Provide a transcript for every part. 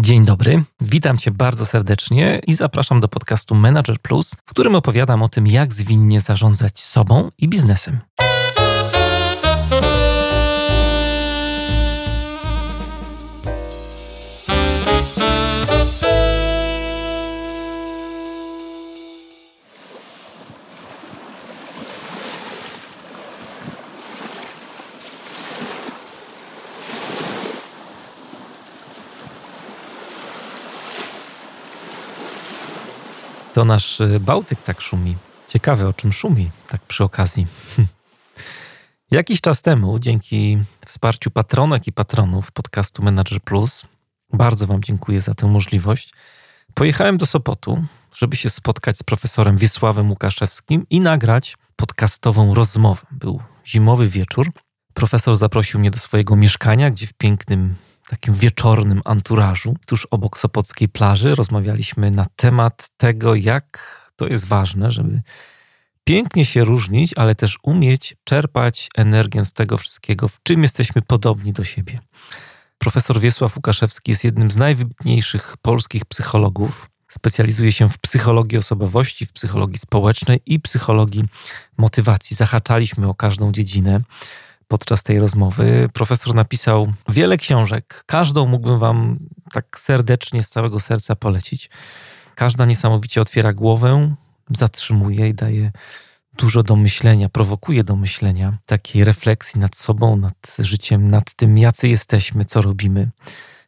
Dzień dobry, witam Cię bardzo serdecznie i zapraszam do podcastu Manager Plus, w którym opowiadam o tym, jak zwinnie zarządzać sobą i biznesem. To nasz y, Bałtyk tak szumi. Ciekawe, o czym szumi, tak przy okazji. Jakiś czas temu, dzięki wsparciu patronek i patronów podcastu Manager Plus, bardzo Wam dziękuję za tę możliwość, pojechałem do Sopotu, żeby się spotkać z profesorem Wiesławem Łukaszewskim i nagrać podcastową rozmowę. Był zimowy wieczór. Profesor zaprosił mnie do swojego mieszkania, gdzie w pięknym takim wieczornym anturażu, tuż obok Sopockiej plaży. Rozmawialiśmy na temat tego, jak to jest ważne, żeby pięknie się różnić, ale też umieć czerpać energię z tego wszystkiego, w czym jesteśmy podobni do siebie. Profesor Wiesław Łukaszewski jest jednym z najwybitniejszych polskich psychologów. Specjalizuje się w psychologii osobowości, w psychologii społecznej i psychologii motywacji. Zahaczaliśmy o każdą dziedzinę podczas tej rozmowy. Profesor napisał wiele książek. Każdą mógłbym Wam tak serdecznie, z całego serca polecić. Każda niesamowicie otwiera głowę, zatrzymuje i daje dużo do myślenia, prowokuje do myślenia, takiej refleksji nad sobą, nad życiem, nad tym, jacy jesteśmy, co robimy,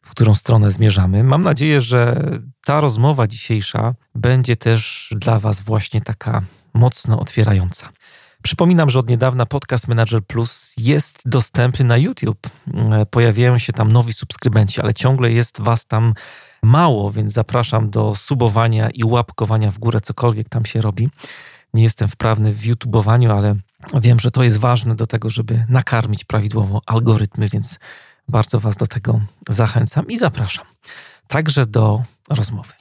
w którą stronę zmierzamy. Mam nadzieję, że ta rozmowa dzisiejsza będzie też dla Was właśnie taka mocno otwierająca. Przypominam, że od niedawna podcast Manager Plus jest dostępny na YouTube. Pojawiają się tam nowi subskrybenci, ale ciągle jest Was tam mało, więc zapraszam do subowania i łapkowania w górę, cokolwiek tam się robi. Nie jestem wprawny w YouTubowaniu, ale wiem, że to jest ważne do tego, żeby nakarmić prawidłowo algorytmy, więc bardzo Was do tego zachęcam i zapraszam. Także do rozmowy.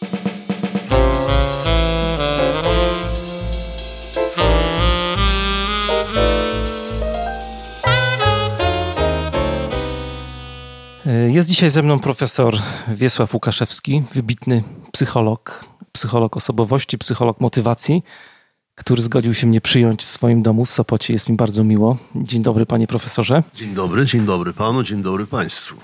Jest dzisiaj ze mną profesor Wiesław Łukaszewski, wybitny psycholog, psycholog osobowości, psycholog motywacji, który zgodził się mnie przyjąć w swoim domu w Sopocie. Jest mi bardzo miło. Dzień dobry, panie profesorze. Dzień dobry, dzień dobry panu, dzień dobry państwu.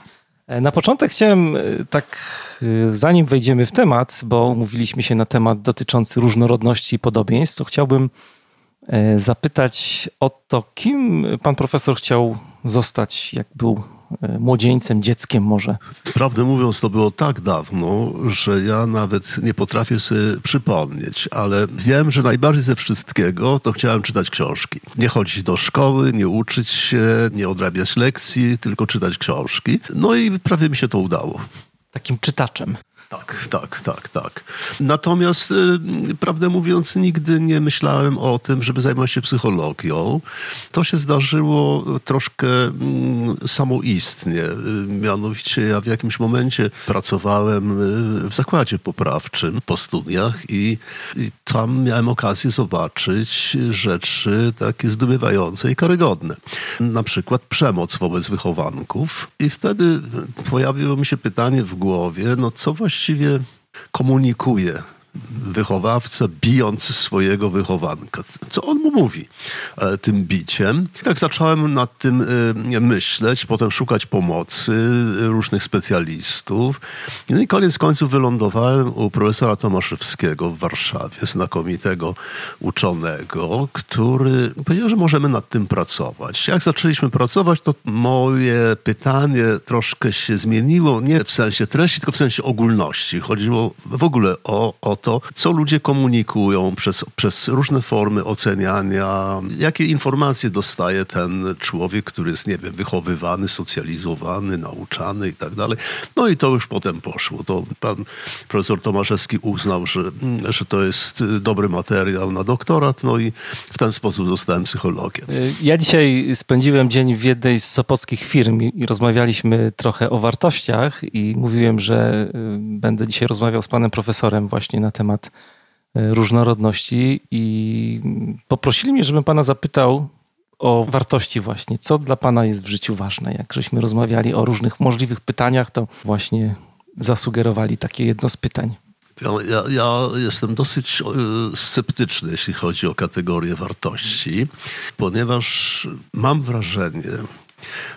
E, na początek chciałem e, tak, e, zanim wejdziemy w temat, bo umówiliśmy się na temat dotyczący różnorodności i podobieństw, to chciałbym zapytać o to, kim pan profesor chciał zostać, jak był E, młodzieńcem, dzieckiem może? Prawdę mówiąc, to było tak dawno, że ja nawet nie potrafię sobie przypomnieć, ale wiem, że najbardziej ze wszystkiego to chciałem czytać książki. Nie chodzić do szkoły, nie uczyć się, nie odrabiać lekcji, tylko czytać książki. No i prawie mi się to udało. Takim czytaczem. Tak, tak, tak, tak. Natomiast, y, prawdę mówiąc, nigdy nie myślałem o tym, żeby zajmować się psychologią. To się zdarzyło troszkę mm, samoistnie. Y, mianowicie ja w jakimś momencie pracowałem y, w zakładzie poprawczym po studiach i, i tam miałem okazję zobaczyć rzeczy takie zdumiewające i karygodne. Na przykład przemoc wobec wychowanków. I wtedy pojawiło mi się pytanie w głowie, no co właściwie właściwie komunikuje wychowawca, bijąc swojego wychowanka. Co on mu mówi e, tym biciem? Tak zacząłem nad tym e, myśleć, potem szukać pomocy różnych specjalistów. No i koniec końców wylądowałem u profesora Tomaszewskiego w Warszawie, znakomitego uczonego, który powiedział, że możemy nad tym pracować. Jak zaczęliśmy pracować, to moje pytanie troszkę się zmieniło, nie w sensie treści, tylko w sensie ogólności. Chodziło w ogóle o, o to, co ludzie komunikują przez, przez różne formy oceniania, jakie informacje dostaje ten człowiek, który jest, nie wiem, wychowywany, socjalizowany, nauczany i tak dalej. No i to już potem poszło. To pan profesor Tomaszewski uznał, że, że to jest dobry materiał na doktorat, no i w ten sposób zostałem psychologiem. Ja dzisiaj spędziłem dzień w jednej z sopockich firm i rozmawialiśmy trochę o wartościach i mówiłem, że y, będę dzisiaj rozmawiał z panem profesorem właśnie na temat e, różnorodności i poprosili mnie, żebym pana zapytał o wartości właśnie. Co dla pana jest w życiu ważne? Jak żeśmy rozmawiali o różnych możliwych pytaniach, to właśnie zasugerowali takie jedno z pytań. Ja, ja, jestem dosyć e, sceptyczny, jeśli chodzi o kategorię wartości, ponieważ mam wrażenie,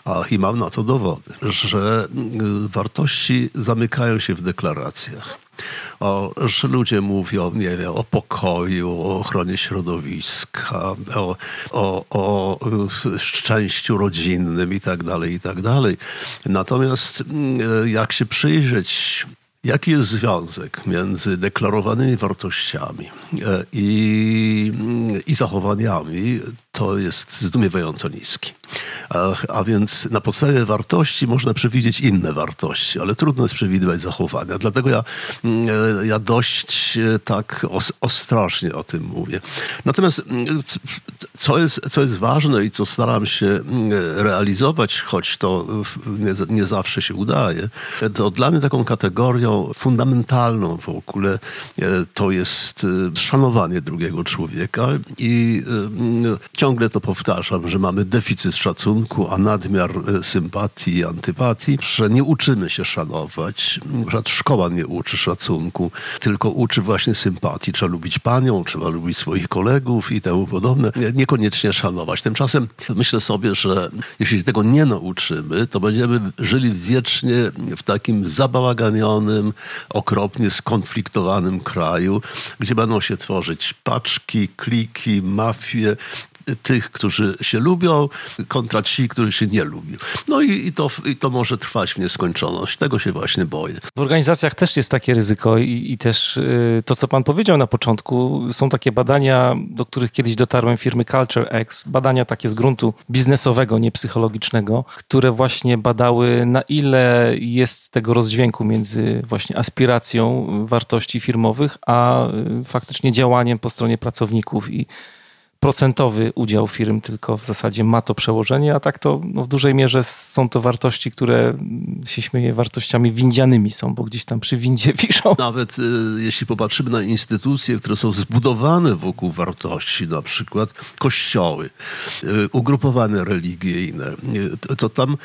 a i mam na to dowody, że e, wartości zamykają się w deklaracjach. O, że ludzie mówią, nie wiem, o pokoju, o ochronie środowiska, o, o, o e, szczęściu rodzinnym i tak dalej, i tak dalej. Natomiast jak się przyjrzeć Jaki jest związek między deklarowanymi wartościami i, i zachowaniami, to jest zdumiewająco niski. A, więc na podstawie wartości można przewidzieć inne wartości, ale trudno jest przewidywać zachowania. Dlatego ja, mm, ja dość e, tak os, ostrożnie o tym mówię. Natomiast mm, co jest, co jest ważne i co staram się mm, realizować, choć to nie, nie zawsze się udaje, to dla mnie taką kategorią fundamentalną w ogóle e, to jest e, szanowanie drugiego człowieka i ciągle to powtarzam, że mamy deficyt szacunku, a nadmiar e, sympatii i antypatii, że nie uczymy się szanować. Żadna szkoła nie uczy szacunku, tylko uczy właśnie sympatii. Trzeba lubić panią, trzeba lubić swoich kolegów i temu podobne. Niekoniecznie szanować. Tymczasem myślę sobie, że jeśli tego nie nauczymy, to będziemy żyli wiecznie w takim zabałaganionym, okropnie skonfliktowanym kraju, gdzie będą się tworzyć paczki, kliki, mafie, tych, którzy się lubią, kontra ci, którzy się nie lubią. No i, i, to, i to może trwać w nieskończoność. Tego się właśnie boję. W organizacjach też jest takie ryzyko i, i też y, to, co pan powiedział na początku, są takie badania, do których kiedyś dotarłem firmy Culture X, badania takie z gruntu biznesowego, nie psychologicznego, które właśnie badały, na ile jest tego rozdźwięku między właśnie aspiracją wartości firmowych, a y, faktycznie działaniem po stronie pracowników i procentowy udział firm tylko w zasadzie ma to przełożenie, a tak to no, w dużej mierze są to wartości, które się śmieje wartościami windzianymi są, bo gdzieś tam przy windzie wiszą. Nawet y, jeśli popatrzymy na instytucje, które są zbudowane wokół wartości, na przykład kościoły, y, ugrupowania religijne, y, to tam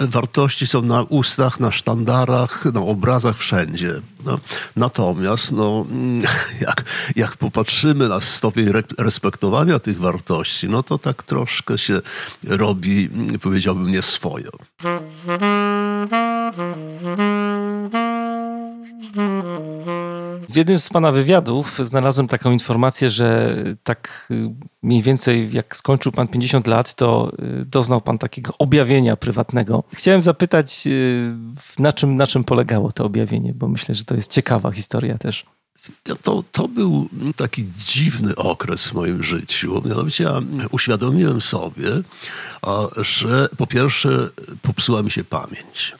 wartości są na ustach, na sztandarach, na obrazach wszędzie. No, natomiast no, jak, jak popatrzymy na stopień respektowania tych wartości, no to tak troszkę się robi, powiedziałbym, nieswojo. W jednym z pana wywiadów znalazłem taką informację, że tak y, mniej więcej jak skończył pan 50 lat, to y, doznał pan takiego objawienia prywatnego. Chciałem zapytać, y, na czym, na czym polegało to objawienie, bo myślę, że to jest ciekawa historia też. To, to był taki dziwny okres w moim życiu. Mianowicie ja uświadomiłem sobie, że po pierwsze popsuła mi się pamięć.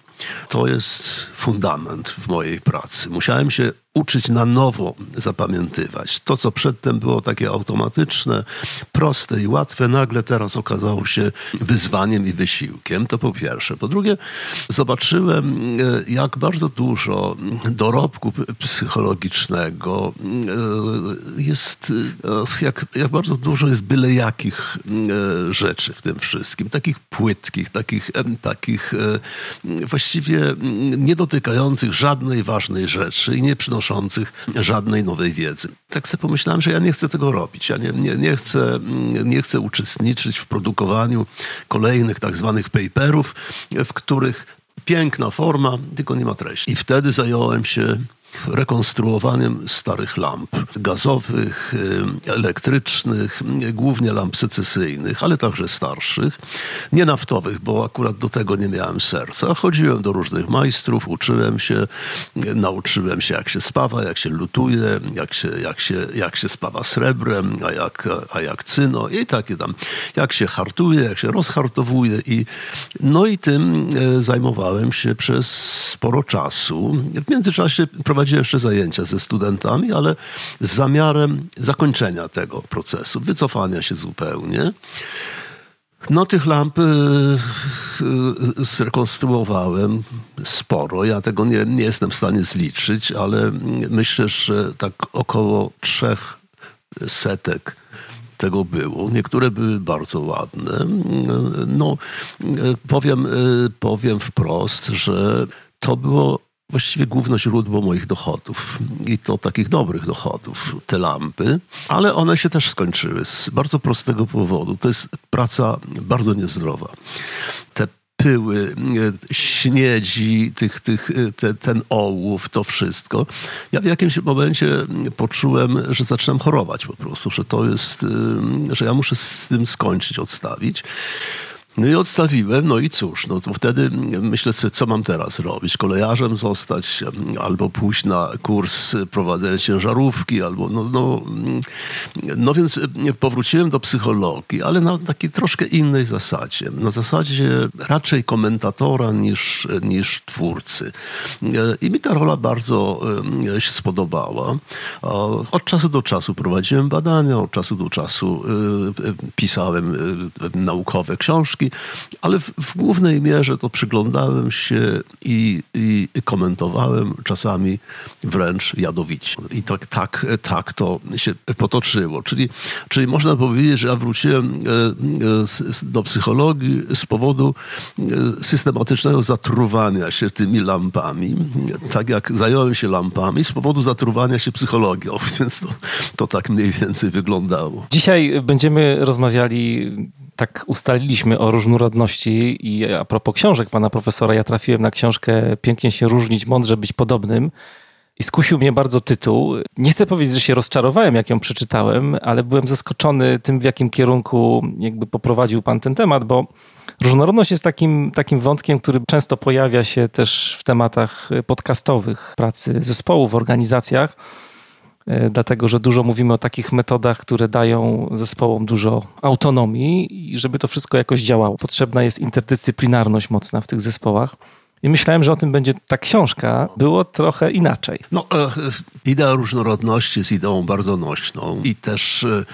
To jest fundament w mojej pracy. Musiałem się uczyć na nowo zapamiętywać. To, co przedtem było takie automatyczne, proste i łatwe, nagle teraz okazało się wyzwaniem i wysiłkiem. To po pierwsze. Po drugie, zobaczyłem, e, jak bardzo dużo dorobku psychologicznego e, jest, e, jak, jak bardzo dużo jest byle jakich rzeczy w tym wszystkim. Takich płytkich, takich, takich właściwie nie dotykających żadnej ważnej rzeczy i nie przynoszących przynoszących żadnej nowej wiedzy. Tak sobie pomyślałem, że ja nie chcę tego robić. Ja nie, nie, nie, chcę, nie chcę uczestniczyć w produkowaniu kolejnych tak zwanych paperów, w których piękna forma, tylko nie ma treści. I wtedy zająłem się rekonstruowaniem starych lamp gazowych, elektrycznych, głównie lamp secesyjnych, ale także starszych, nie naftowych, bo akurat do tego nie miałem serca. Chodziłem do różnych majstrów, uczyłem się, nauczyłem się jak się spawa, jak się lutuje, jak się, jak się, jak się spawa srebrem, a jak, a jak cyno i takie tam, jak się hartuje, jak się rozhartowuje i no i tym e, zajmowałem się przez sporo czasu. W międzyczasie prowadziłem prowadziłem jeszcze zajęcia ze studentami, ale z zamiarem zakończenia tego procesu, wycofania się zupełnie. No tych lamp y, y, zrekonstruowałem sporo. Ja tego nie, nie jestem w stanie zliczyć, ale myślę, że tak około trzech setek tego było. Niektóre były bardzo ładne. No, powiem, powiem wprost, że to było właściwie główne źródło moich dochodów. I to takich dobrych dochodów, te lampy. Ale one się też skończyły z bardzo prostego powodu. To jest praca bardzo niezdrowa. Te pyły, śniedzi, tych, tych, te, ten ołów, to wszystko. Ja w jakimś momencie poczułem, że zaczynam chorować po prostu, że to jest, e, że ja muszę z tym skończyć, odstawić. No i odstawiłem, no i cóż, no to wtedy myślę sobie, co mam teraz robić? Kolejarzem zostać, albo pójść na kurs prowadzenia ciężarówki, albo no, no, no więc powróciłem do psychologii, ale na takiej troszkę innej zasadzie. Na zasadzie raczej komentatora niż, niż twórcy. I mi ta rola bardzo się spodobała. Od czasu do czasu prowadziłem badania, od czasu do czasu pisałem naukowe książki, ale w, w głównej mierze to przyglądałem się i, i, komentowałem czasami wręcz jadowicie. I tak, tak, tak to się potoczyło. Czyli, czyli można powiedzieć, że ja wróciłem e, e, do psychologii z powodu e, systematycznego zatruwania się tymi lampami. Tak jak zająłem się lampami z powodu zatruwania się psychologią, więc to, to tak mniej więcej wyglądało. Dzisiaj będziemy rozmawiali tak ustaliliśmy o różnorodności i a propos książek pana profesora, ja trafiłem na książkę Pięknie się różnić, mądrze być podobnym. I skusił mnie bardzo tytuł. Nie chcę powiedzieć, że się rozczarowałem, jak ją przeczytałem, ale byłem zaskoczony tym, w jakim kierunku jakby poprowadził pan ten temat, bo różnorodność jest takim, takim wątkiem, który często pojawia się też w tematach podcastowych, pracy zespołu w organizacjach dlatego że dużo mówimy o takich metodach, które dają zespołom dużo autonomii i żeby to wszystko jakoś działało. Potrzebna jest interdyscyplinarność mocna w tych zespołach. I myślałem, że o tym będzie ta książka. Było trochę inaczej. No, e, idea różnorodności jest ideą bardzo nośną i też e,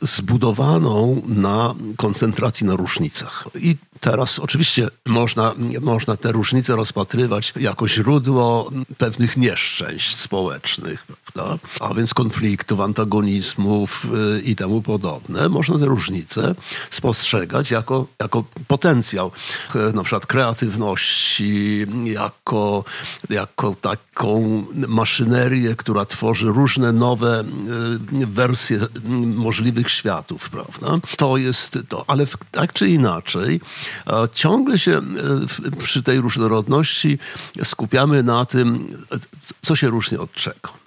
zbudowaną na koncentracji na różnicach. I Teraz oczywiście można, można te różnice rozpatrywać jako źródło pewnych nieszczęść społecznych, prawda? a więc konfliktów, antagonizmów y, i temu podobne. Można te różnice spostrzegać jako, jako potencjał y, na przykład kreatywności, jako, jako taką maszynerię, która tworzy różne nowe y, wersje możliwych światów. Prawda? To jest to, ale tak czy inaczej ciągle się e, przy tej różnorodności skupiamy na tym, co się różni od czego.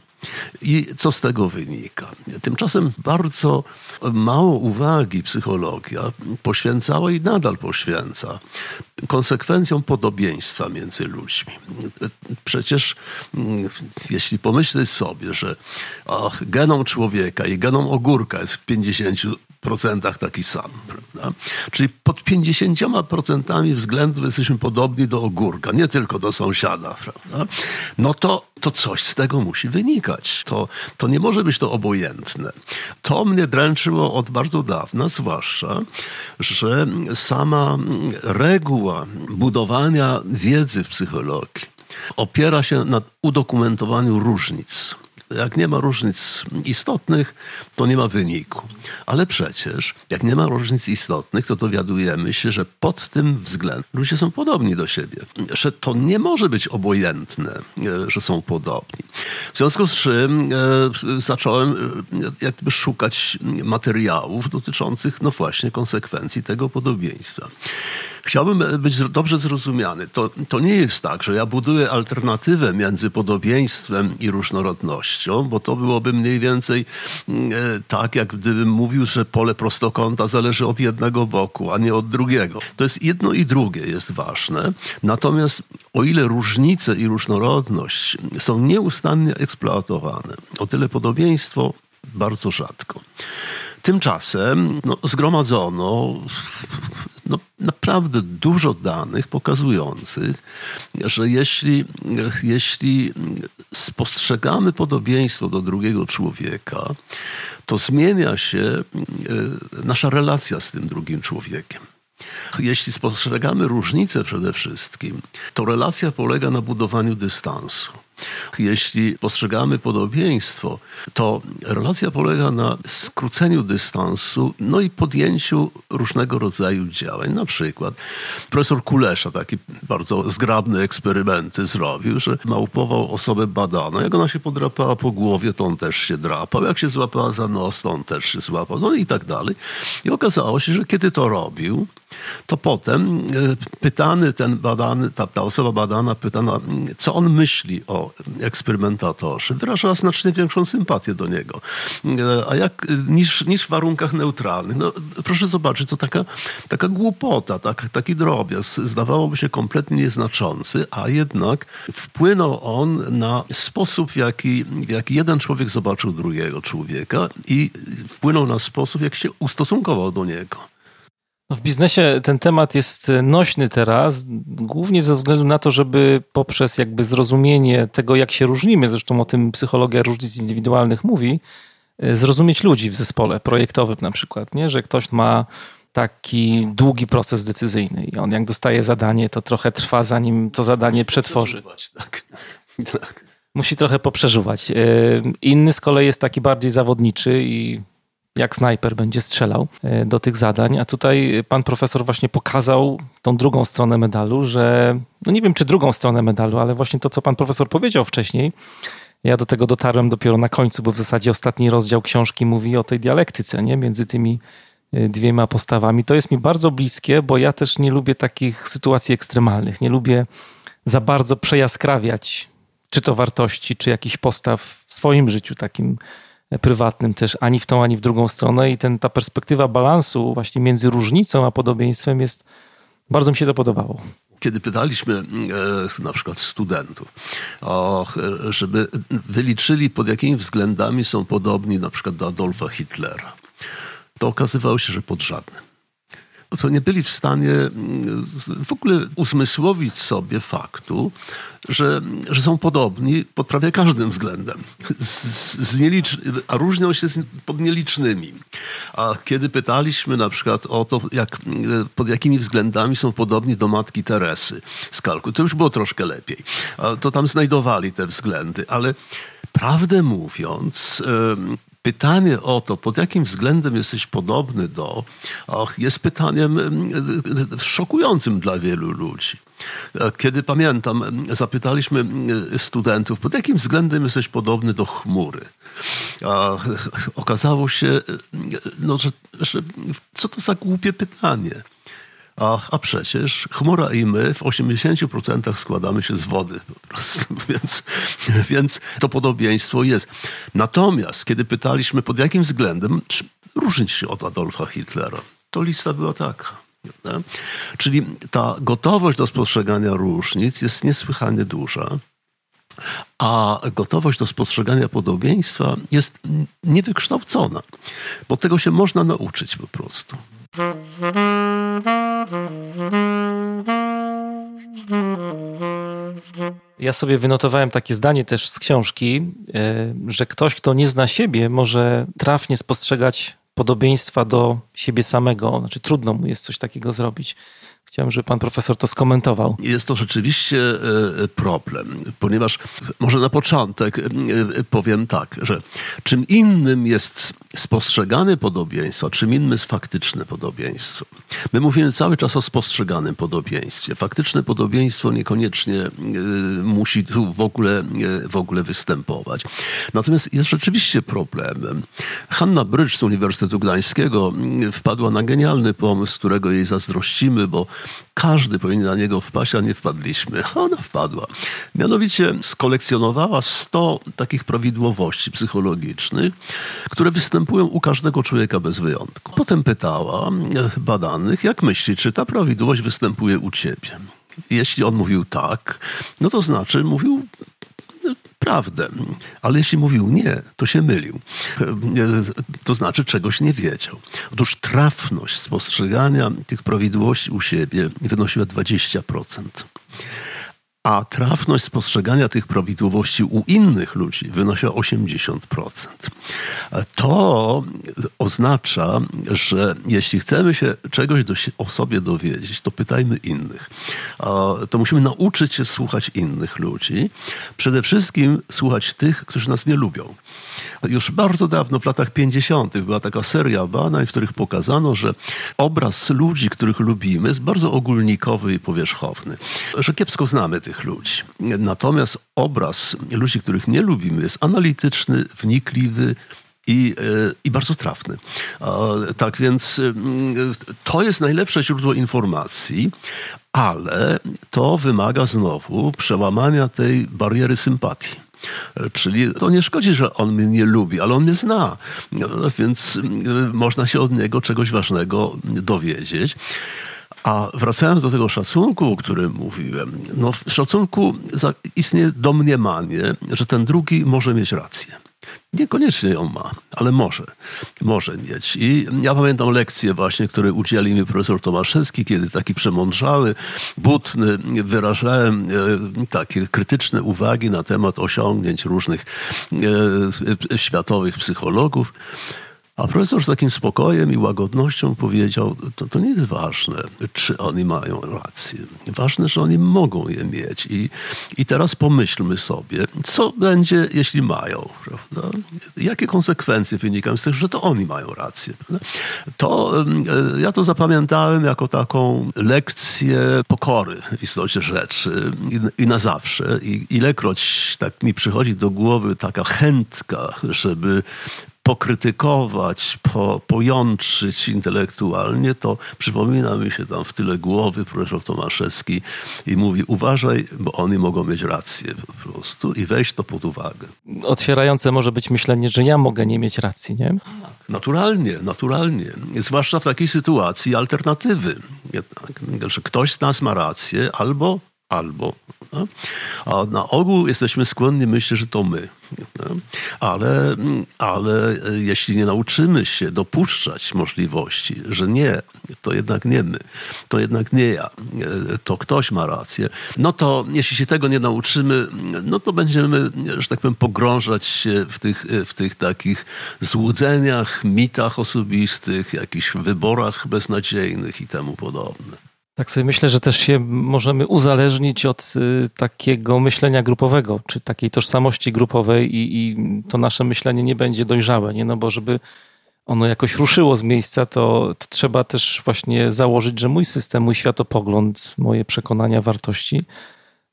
I co z tego wynika? Tymczasem bardzo mało uwagi psychologia poświęcała i nadal poświęca konsekwencjom podobieństwa między ludźmi. Przecież mm, jeśli pomyśleć sobie, że genom człowieka i genom ogórka jest w 50 procentach taki sam. Prawda? Czyli pod 50% względów jesteśmy podobni do ogórka, nie tylko do sąsiada. Prawda? No to, to coś z tego musi wynikać. To, to nie może być to obojętne. To mnie dręczyło od bardzo dawna, zwłaszcza, że sama reguła budowania wiedzy w psychologii opiera się na udokumentowaniu różnic. Jak nie ma różnic istotnych, to nie ma wyniku. Ale przecież, jak nie ma różnic istotnych, to dowiadujemy się, że pod tym względem ludzie są podobni do siebie. Że to nie może być obojętne, e, że są podobni. W związku z czym e, zacząłem e, jakby szukać materiałów dotyczących, no właśnie, konsekwencji tego podobieństwa. Chciałbym być dobrze zrozumiany. To, to nie jest tak, że ja buduję alternatywę między podobieństwem i różnorodnością, bo to byłoby mniej więcej mm, e, tak, jak gdybym mówił, że pole prostokąta zależy od jednego boku, a nie od drugiego. To jest jedno i drugie jest ważne. Natomiast o ile różnice i różnorodność są nieustannie eksploatowane, o tyle podobieństwo bardzo rzadko. Tymczasem no, zgromadzono no, naprawdę dużo danych pokazujących, że jeśli, jeśli spostrzegamy podobieństwo do drugiego człowieka, to zmienia się e, nasza relacja z tym drugim człowiekiem. Jeśli spostrzegamy różnice przede wszystkim, to relacja polega na budowaniu dystansu. Jeśli postrzegamy podobieństwo, to relacja polega na skróceniu dystansu, no i podjęciu różnego rodzaju działań. Na przykład profesor Kulesza taki bardzo zgrabne eksperymenty zrobił, że małpował osobę badaną. Jak ona się podrapała po głowie, to on też się drapał. Jak się złapała za nos, to on też się złapał. No i tak dalej. I okazało się, że kiedy to robił, to potem e, pytany ten badany, ta, ta osoba badana pytana, co on myśli o eksperymentatorze, wyrażała znacznie większą sympatię do niego. E, a jak, niż, niż w warunkach neutralnych. No, proszę zobaczyć, to taka, taka głupota, tak, taki drobiazg. Zdawałoby się kompletnie nieznaczący, a jednak wpłynął on na sposób, w jaki, w jaki jeden człowiek zobaczył drugiego człowieka i wpłynął na sposób, jak się ustosunkował do niego. No w biznesie ten temat jest nośny teraz, głównie ze względu na to, żeby poprzez jakby zrozumienie tego, jak się różnimy, zresztą o tym psychologia różnic indywidualnych mówi, e, zrozumieć ludzi w zespole projektowym na przykład, nie? że ktoś ma taki długi proces decyzyjny i on jak dostaje zadanie, to trochę trwa zanim to zadanie przetworzy. Tak. tak. Musi trochę poprzeżuwać. E, inny z kolei jest taki bardziej zawodniczy i jak snajper będzie strzelał e, do tych zadań. A tutaj pan profesor właśnie pokazał tą drugą stronę medalu, że no nie wiem czy drugą stronę medalu, ale właśnie to, co pan profesor powiedział wcześniej. Ja do tego dotarłem dopiero na końcu, bo w zasadzie ostatni rozdział książki mówi o tej dialektyce nie? między tymi e, dwiema postawami. To jest mi bardzo bliskie, bo ja też nie lubię takich sytuacji ekstremalnych. Nie lubię za bardzo przejaskrawiać czy to wartości, czy jakichś postaw w swoim życiu takim prywatnym też ani w tą, ani w drugą stronę i ten, ta perspektywa balansu właśnie między różnicą a podobieństwem jest, bardzo mi się to podobało. Kiedy pytaliśmy e, na przykład studentów, o, e, żeby wyliczyli pod jakimi względami są podobni na przykład do Adolfa Hitlera, to okazywało się, że pod żadnym co nie byli w stanie mm, w ogóle uzmysłowić sobie faktu, że, że są podobni pod prawie każdym względem, z, z nielicz, a różnią się z, pod nielicznymi. A kiedy pytaliśmy na przykład o to, jak, pod jakimi względami są podobni do matki Teresy z Kalku, to już było troszkę lepiej. To tam znajdowali te względy, ale prawdę mówiąc, pytanie o to, pod jakim względem jesteś podobny do, och, jest pytaniem mm, szokującym dla wielu ludzi. Kiedy pamiętam, zapytaliśmy mm, studentów, pod jakim względem jesteś podobny do chmury. A okazało się, no, że, że co to za głupie pytanie. A, a przecież chmura i my w 80% składamy się z wody po prostu, więc, więc to podobieństwo jest. Natomiast kiedy pytaliśmy pod jakim względem różnić się od Adolfa Hitlera, to lista była taka. Czyli ta gotowość do spostrzegania różnic jest niesłychanie duża, a gotowość do spostrzegania podobieństwa jest niewykształcona, bo tego się można nauczyć po prostu. Ja sobie wynotowałem takie zdanie też z książki, e, że ktoś, kto nie zna siebie, może trafnie spostrzegać podobieństwa do siebie samego. Znaczy, trudno mu jest coś takiego zrobić. Chciałem, żeby pan profesor to skomentował. Jest to rzeczywiście e, problem, ponieważ może na początek e, powiem tak, że czym innym jest spostrzegane podobieństwo, czym innym jest faktyczne podobieństwo. My mówimy cały czas o spostrzeganym podobieństwie. Faktyczne podobieństwo niekoniecznie e, musi tu w ogóle, w ogóle występować. Natomiast jest rzeczywiście problemem. Hanna Brycz z Uniwersytetu Gdańskiego wpadła na genialny pomysł, którego jej zazdrościmy, bo każdy powinien na niego wpaść, a nie wpadliśmy. Ona wpadła. Mianowicie skolekcjonowała 100 takich prawidłowości psychologicznych, które występują u każdego człowieka bez wyjątku. Potem pytała badanych, jak myśli, czy ta prawidłowość występuje u ciebie. Jeśli on mówił tak, no to znaczy mówił prawdę. Ale jeśli mówił nie, to się mylił. To znaczy czegoś nie wiedział. Otóż trafność spostrzegania tych prawidłowości u siebie wynosiła 20%. A trafność spostrzegania tych prawidłowości u innych ludzi wynosiła 80%. To oznacza, że jeśli chcemy się czegoś do, o sobie dowiedzieć, to pytajmy innych. To musimy nauczyć się słuchać innych ludzi. Przede wszystkim słuchać tych, którzy nas nie lubią. Już bardzo dawno, w latach 50., była taka seria badań, w których pokazano, że obraz ludzi, których lubimy, jest bardzo ogólnikowy i powierzchowny. Że kiepsko znamy tych ludzi. Natomiast obraz ludzi, których nie lubimy, jest analityczny, wnikliwy, i, e, i bardzo trafny. Tak więc mm, to jest najlepsze źródło informacji, ale to wymaga znowu przełamania tej bariery sympatii. Czyli to nie szkodzi, że on mnie nie lubi, ale on mnie zna, więc mm, można się od niego czegoś ważnego dowiedzieć. A wracając do tego szacunku, o którym mówiłem, no w szacunku istnieje domniemanie, że ten drugi może mieć rację. Niekoniecznie ją ma, ale może. Może mieć. I ja pamiętam lekcje właśnie, które udzielił mi profesor Tomaszewski, kiedy taki przemądrzały, butny, wyrażałem e, takie krytyczne uwagi na temat osiągnięć różnych e, światowych psychologów. A profesor z takim spokojem i łagodnością powiedział, to, to nie jest ważne, czy oni mają rację. Ważne, że oni mogą je mieć. I, i teraz pomyślmy sobie, co będzie, jeśli mają. Prawda? Jakie konsekwencje wynikają z tego, że to oni mają rację. Prawda? To e, ja to zapamiętałem jako taką lekcję pokory w istocie rzeczy i, i na zawsze. I ilekroć tak mi przychodzi do głowy taka chętka, żeby pokrytykować, po, pojątrzyć intelektualnie, to przypomina mi się tam w tyle głowy profesor Tomaszewski i mówi uważaj, bo oni mogą mieć rację po prostu i weź to pod uwagę. Otwierające może być myślenie, że ja mogę nie mieć racji, nie? Naturalnie, naturalnie. Zwłaszcza w takiej sytuacji alternatywy. Że ktoś z nas ma rację albo, albo. No? A na ogół jesteśmy skłonni myśleć, że to my. Ale, ale jeśli nie nauczymy się dopuszczać możliwości, że nie, to jednak nie my, to jednak nie ja, to ktoś ma rację, no to jeśli się tego nie nauczymy, no to będziemy, że tak powiem, pogrążać się w tych, w tych takich złudzeniach, mitach osobistych, jakichś wyborach beznadziejnych i temu podobne. Tak sobie myślę, że też się możemy uzależnić od y, takiego myślenia grupowego, czy takiej tożsamości grupowej i, i, to nasze myślenie nie będzie dojrzałe, nie? No bo żeby ono jakoś ruszyło z miejsca, to, to trzeba też właśnie założyć, że mój system, mój światopogląd, moje przekonania, wartości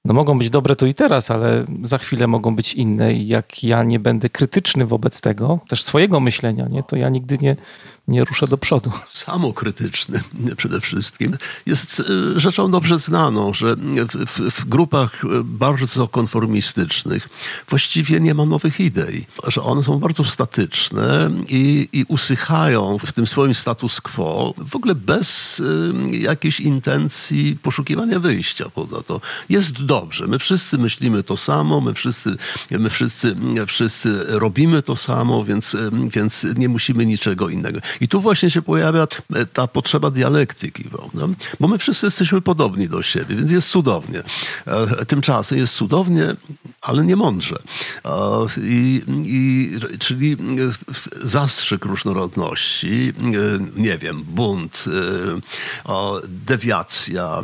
no mogą być dobre tu i teraz, ale za chwilę mogą być inne i jak ja nie będę krytyczny wobec tego, też swojego myślenia, nie, to ja nigdy nie, nie ruszę do przodu. Samokrytyczny przede wszystkim. Jest e, rzeczą dobrze znaną, że w, w, w, grupach bardzo konformistycznych właściwie nie ma nowych idei, że one są bardzo statyczne i, i usychają w tym swoim status quo, w ogóle bez y, jakiejś intencji poszukiwania wyjścia poza to. Jest dobrze, my wszyscy myślimy to samo, my wszyscy, my wszyscy, wszyscy robimy to samo, więc, więc nie musimy niczego innego. I tu właśnie się pojawia ta potrzeba dialektyki, prawda? bo my wszyscy jesteśmy podobni do siebie, więc jest cudownie. E, tymczasem jest cudownie, ale nie mądrze. E, I, i, czyli zastrzyk różnorodności, e, nie wiem, bunt, dewiacja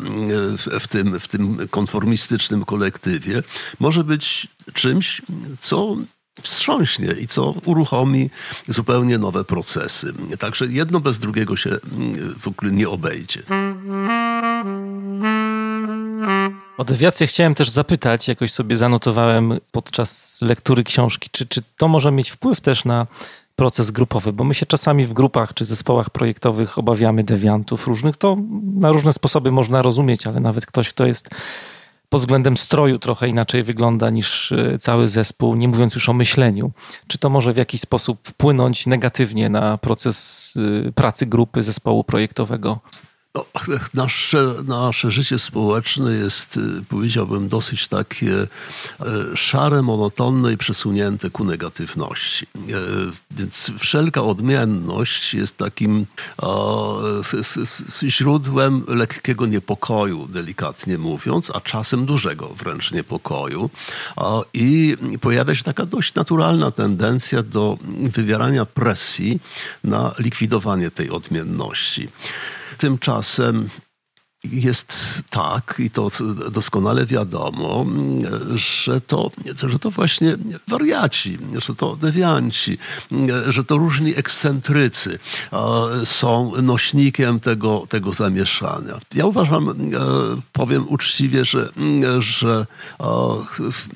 w tym, w tym konformistycznym kolektywie może być czymś, co wstrząśnie i co uruchomi zupełnie nowe procesy. Także jedno bez drugiego się mm, w ogóle nie obejdzie. O dewiację chciałem też zapytać, jakoś sobie zanotowałem podczas lektury książki, czy, czy to może mieć wpływ też na proces grupowy, bo my się czasami w grupach czy zespołach projektowych obawiamy dewiantów różnych. To na różne sposoby można rozumieć, ale nawet ktoś, kto jest pod względem stroju trochę inaczej wygląda niż e, cały zespół, nie mówiąc już o myśleniu. Czy to może w jakiś sposób wpłynąć negatywnie na proces e, pracy grupy, zespołu projektowego? No, nasze, nasze życie społeczne jest, y, powiedziałbym, dosyć takie y, szare, monotonne i przesunięte ku negatywności. Y, więc wszelka odmienność jest takim źródłem lekkiego niepokoju, delikatnie mówiąc, a czasem dużego wręcz niepokoju. I pojawia się taka dość naturalna tendencja do wywierania presji na likwidowanie tej odmienności. Tymczasem jest tak, i to doskonale wiadomo, że to, że to właśnie wariaci, że to dewianci, że to różni ekscentrycy są nośnikiem tego, tego zamieszania. Ja uważam, e, powiem uczciwie, że, że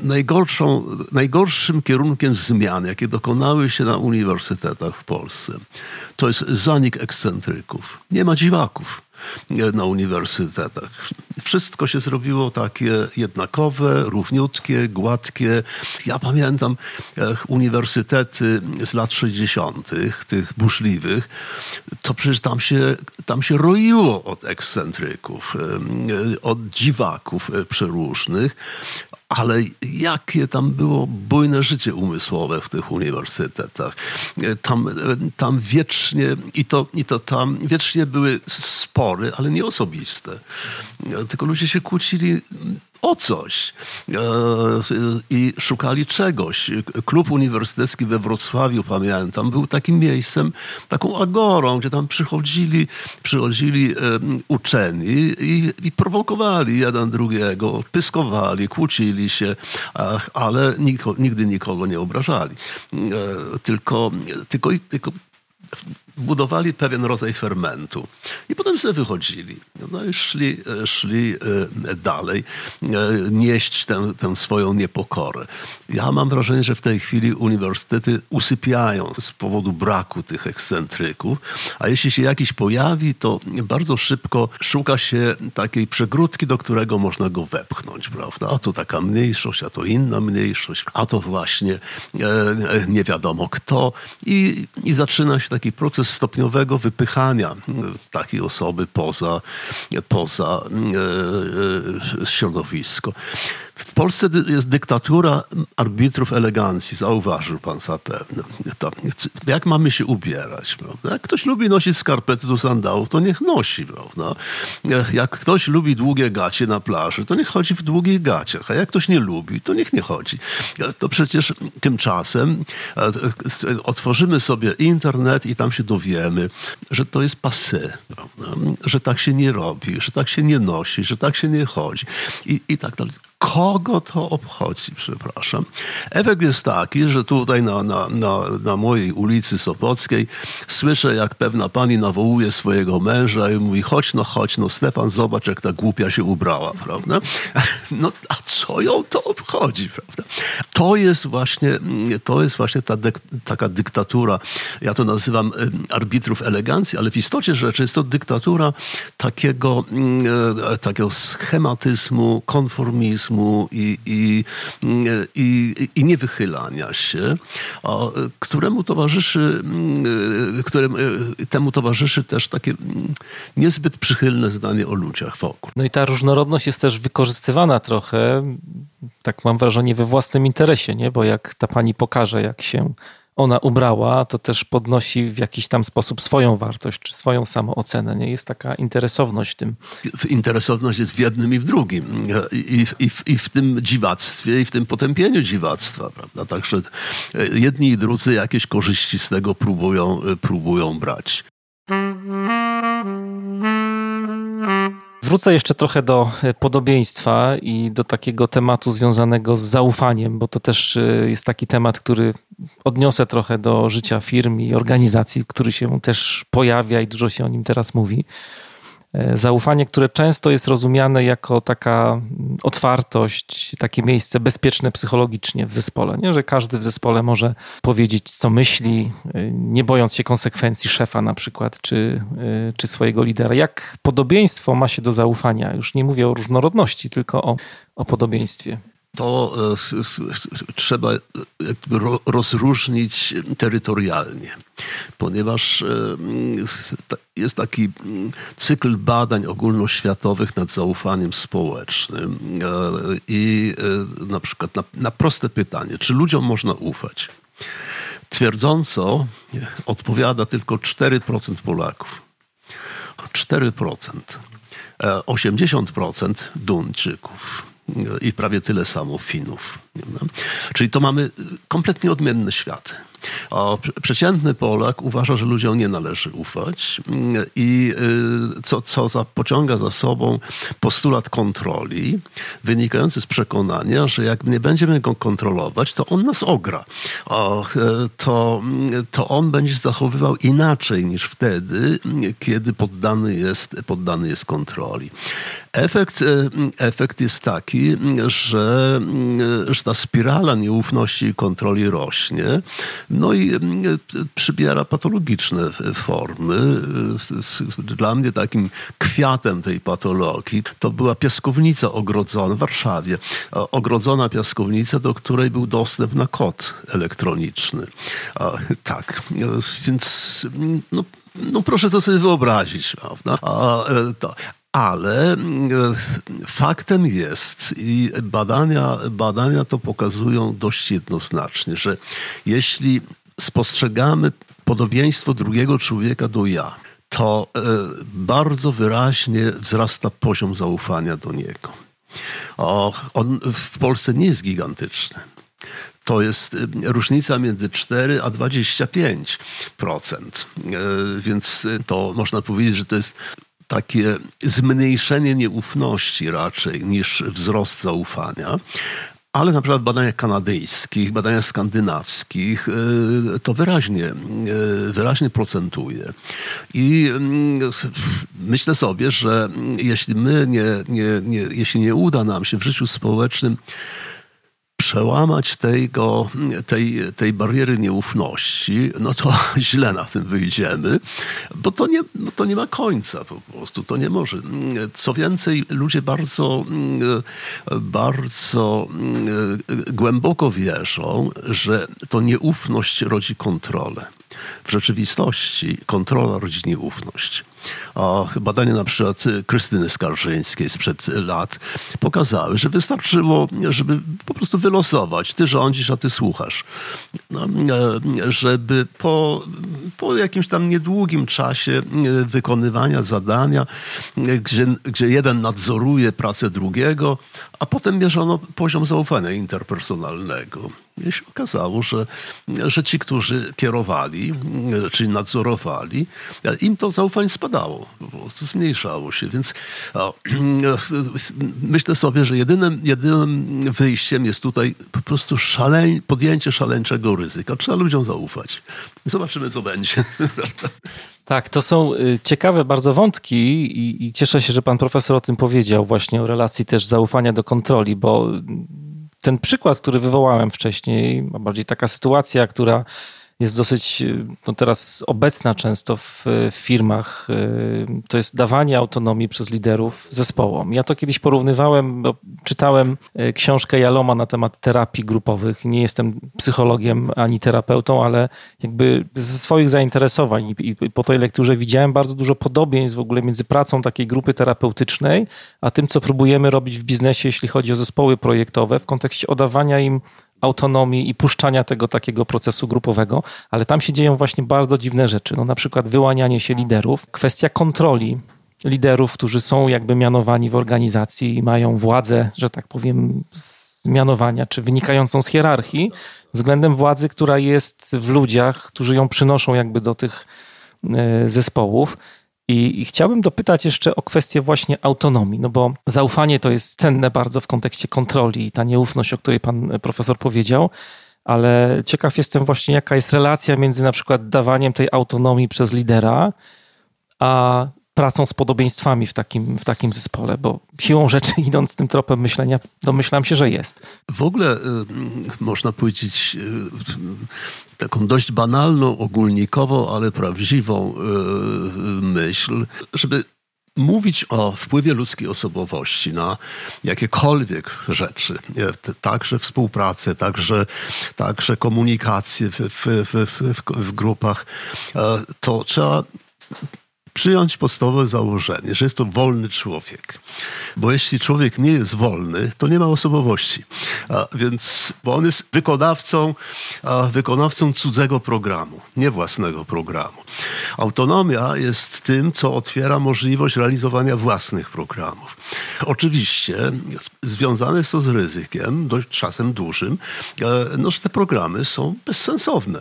najgorszą, najgorszym kierunkiem zmian, jakie dokonały się na uniwersytetach w Polsce, to jest zanik ekscentryków. Nie ma dziwaków na uniwersytetach. Wszystko się zrobiło takie jednakowe, równiutkie, gładkie. Ja pamiętam uniwersytety z lat 60., tych burzliwych, to przecież tam się, tam się roiło od ekscentryków, od dziwaków przeróżnych, ale jakie tam było bujne życie umysłowe w tych uniwersytetach. Tam, tam wiecznie, i to, i to tam wiecznie były spory, ale nie osobiste. Tylko ludzie się kłócili o coś e, i szukali czegoś. Klub uniwersytecki we Wrocławiu, pamiętam, był takim miejscem, taką agorą, gdzie tam przychodzili, przychodzili uczeni i, i prowokowali jeden drugiego, pyskowali, kłócili się, ale nigdy nikogo nie obrażali. E, tylko, tylko, tylko budowali pewien rodzaj fermentu. I potem sobie wychodzili. No i szli, szli e, dalej, e, nieść tę, tę swoją niepokorę. Ja mam wrażenie, że w tej chwili uniwersytety usypiają z powodu braku tych ekscentryków, a jeśli się jakiś pojawi, to bardzo szybko szuka się takiej przegródki, do którego można go wepchnąć, prawda? A to taka mniejszość, a to inna mniejszość, a to właśnie e, nie wiadomo kto. I, I zaczyna się taki proces stopniowego wypychania takiej osoby poza, poza e, e, środowisko. W Polsce jest dyktatura arbitrów elegancji, zauważył pan zapewne. To, jak mamy się ubierać, prawda? Jak ktoś lubi nosić skarpety do sandałów, to niech nosi, prawda? Jak ktoś lubi długie gacie na plaży, to niech chodzi w długich gaciach, a jak ktoś nie lubi, to niech nie chodzi. To przecież tymczasem e, otworzymy sobie internet i tam się dowiemy, że to jest prawda? że tak się nie robi, że tak się nie nosi, że tak się nie chodzi i, i tak dalej. Kogo to obchodzi, przepraszam? Efekt jest taki, że tutaj na, na, na, na mojej ulicy Sopockiej słyszę, jak pewna pani nawołuje swojego męża i mówi, chodź no, chodź no, Stefan, zobacz, jak ta głupia się ubrała, prawda? No, a co ją to obchodzi, prawda? To jest właśnie, to jest właśnie ta taka dyktatura, ja to nazywam arbitrów elegancji, ale w istocie rzeczy jest to dyktatura takiego, e, takiego schematyzmu, konformizmu, i, i, i, i niewychylania się, któremu towarzyszy, któremu, temu towarzyszy też takie niezbyt przychylne zdanie o ludziach wokół. No i ta różnorodność jest też wykorzystywana trochę, tak mam wrażenie, we własnym interesie, nie? bo jak ta pani pokaże, jak się ona ubrała, to też podnosi w jakiś tam sposób swoją wartość, czy swoją samoocenę. Nie jest taka interesowność w tym. Interesowność jest w jednym i w drugim. I, i, i w tym dziwactwie, i w tym potępieniu dziwactwa. Prawda? Także jedni i drudzy jakieś korzyści z tego próbują, próbują brać. Wrócę jeszcze trochę do e, podobieństwa i do takiego tematu związanego z zaufaniem, bo to też e, jest taki temat, który odniosę trochę do życia firm i organizacji, który się też pojawia i dużo się o nim teraz mówi. E, zaufanie, które często jest rozumiane jako taka otwartość, takie miejsce bezpieczne psychologicznie w zespole, nie? że każdy w zespole może powiedzieć, co myśli, e, nie bojąc się konsekwencji szefa na przykład, czy, e, czy swojego lidera. Jak podobieństwo ma się do zaufania? Już nie mówię o różnorodności, tylko o, o podobieństwie. To e, trzeba rozróżnić terytorialnie, ponieważ e, jest taki cykl badań ogólnoświatowych nad zaufaniem społecznym e, i na przykład na, na proste pytanie, czy ludziom można ufać? Twierdząco odpowiada tylko 4% Polaków. 4%. 80% Duńczyków i prawie tyle samo Finów. Czyli to mamy kompletnie odmienne światy. A przeciętny Polak uważa, że ludziom nie należy ufać i y, co, co za, pociąga za sobą postulat kontroli, wynikający z przekonania, że jak nie będziemy go kontrolować, to on nas ogra. A, y, to, to on będzie zachowywał inaczej niż wtedy, kiedy poddany jest, poddany jest kontroli. Efekt, y, efekt jest taki, że, że ta spirala nieufności i kontroli rośnie. No i mm, przybiera patologiczne formy. Dla mnie takim kwiatem tej patologii to była piaskownica ogrodzona w Warszawie. Ogrodzona piaskownica, do której był dostęp na kod elektroniczny. Tak, więc no, no proszę to sobie wyobrazić, prawda? A, e, to, ale mm, faktem jest i badania, badania to pokazują dość jednoznacznie, że jeśli spostrzegamy podobieństwo drugiego człowieka do ja, to e, bardzo wyraźnie wzrasta poziom zaufania do niego. on w Polsce nie jest gigantyczny. To jest e, różnica między 4 a 25%. E, więc to można powiedzieć, że to jest takie zmniejszenie nieufności raczej niż wzrost zaufania. Ale na przykład w badaniach kanadyjskich, badaniach skandynawskich y, to wyraźnie, y, wyraźnie procentuje. I mm, myślę sobie, że jeśli my nie, nie, nie, jeśli nie uda nam się w życiu społecznym przełamać tego, tej, tej bariery nieufności, no to źle na tym wyjdziemy, bo to nie, no to nie ma końca po prostu, to nie może. Co więcej, ludzie bardzo, bardzo głęboko wierzą, że to nieufność rodzi kontrolę. W rzeczywistości kontrola rodzi nieufność. A badania na przykład Krystyny Skarżyńskiej sprzed lat pokazały, że wystarczyło, żeby po prostu wylosować, ty rządzisz, a ty słuchasz. No, e, żeby po, po jakimś tam niedługim czasie wykonywania zadania, gdzie, gdzie jeden nadzoruje pracę drugiego, a potem mierzono poziom zaufania interpersonalnego. Się okazało, że, że ci, którzy kierowali, czyli nadzorowali, im to zaufanie spadało, po prostu zmniejszało się. Więc myślę sobie, że jedynym, jedynym wyjściem jest tutaj po prostu szaleń, podjęcie szaleńczego ryzyka. Trzeba ludziom zaufać. Zobaczymy, co będzie. Tak, to są y, ciekawe bardzo wątki i, i, cieszę się, że pan profesor o tym powiedział, właśnie o relacji też zaufania do kontroli, bo ten przykład, który wywołałem wcześniej, a bardziej taka sytuacja, która jest dosyć no teraz obecna często w, w, firmach, y, to jest dawanie autonomii przez liderów zespołom. Ja to kiedyś porównywałem, bo czytałem y, książkę Jaloma na temat terapii grupowych. Nie jestem psychologiem ani terapeutą, ale jakby ze swoich zainteresowań i, i po tej lekturze widziałem bardzo dużo podobieństw w ogóle między pracą takiej grupy terapeutycznej, a tym, co próbujemy robić w biznesie, jeśli chodzi o zespoły projektowe, w kontekście oddawania im autonomii i puszczania tego takiego procesu grupowego, ale tam się dzieją właśnie bardzo dziwne rzeczy. No na przykład wyłanianie się liderów, kwestia kontroli liderów, którzy są jakby mianowani w organizacji i mają władzę, że tak powiem, z mianowania, czy wynikającą z hierarchii, względem władzy, która jest w ludziach, którzy ją przynoszą jakby do tych e, zespołów. I, chciałbym dopytać jeszcze o kwestię właśnie autonomii, no bo zaufanie to jest cenne bardzo w kontekście kontroli i ta nieufność, o której pan profesor powiedział, ale ciekaw jestem właśnie, jaka jest relacja między na przykład dawaniem tej autonomii przez lidera, a pracą z podobieństwami w takim, w takim zespole, bo siłą rzeczy, idąc tym tropem myślenia, domyślam się, że jest. W ogóle y, można powiedzieć y, taką dość banalną, ogólnikową, ale prawdziwą y, myśl, żeby mówić o wpływie ludzkiej osobowości na jakiekolwiek rzeczy, także współpracę, także, także komunikację w, w, w, w, grupach, e, to trzeba przyjąć podstawowe założenie, że jest to wolny człowiek. Bo jeśli człowiek nie jest wolny, to nie ma osobowości. A więc, bo on jest wykonawcą, wykonawcą cudzego programu, nie własnego programu. Autonomia jest tym, co otwiera możliwość realizowania własnych programów. Oczywiście związane jest to z ryzykiem, dość czasem dużym, e, no, że te programy są bezsensowne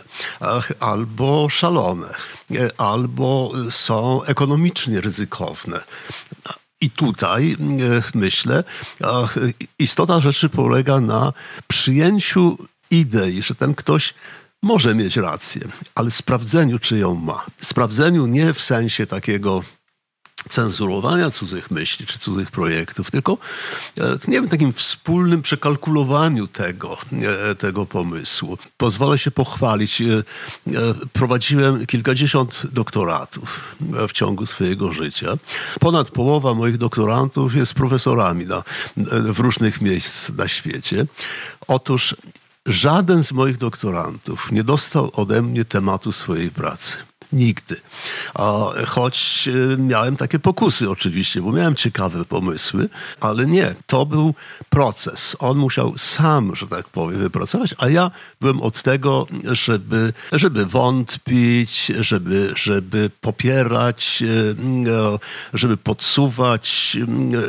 albo szalone, e, albo są ekonomicznie ryzykowne. I tutaj e, myślę, istota rzeczy polega na przyjęciu idei, że ten ktoś może mieć rację, ale sprawdzeniu, czy ją ma. Sprawdzeniu nie w sensie takiego cenzurowania cudzych myśli czy cudzych projektów, tylko e, nie wiem, takim wspólnym przekalkulowaniu tego, e, tego pomysłu. Pozwolę się pochwalić. E, prowadziłem kilkadziesiąt doktoratów w ciągu swojego życia. Ponad połowa moich doktorantów jest profesorami na, w różnych miejsc na świecie. Otóż żaden z moich doktorantów nie dostał ode mnie tematu swojej pracy. Nigdy. Choć e, miałem takie pokusy oczywiście, bo miałem ciekawe pomysły, ale nie. To był proces. On musiał sam, że tak powiem, wypracować, a ja byłem od tego, żeby, żeby wątpić, żeby, żeby popierać, e, żeby podsuwać.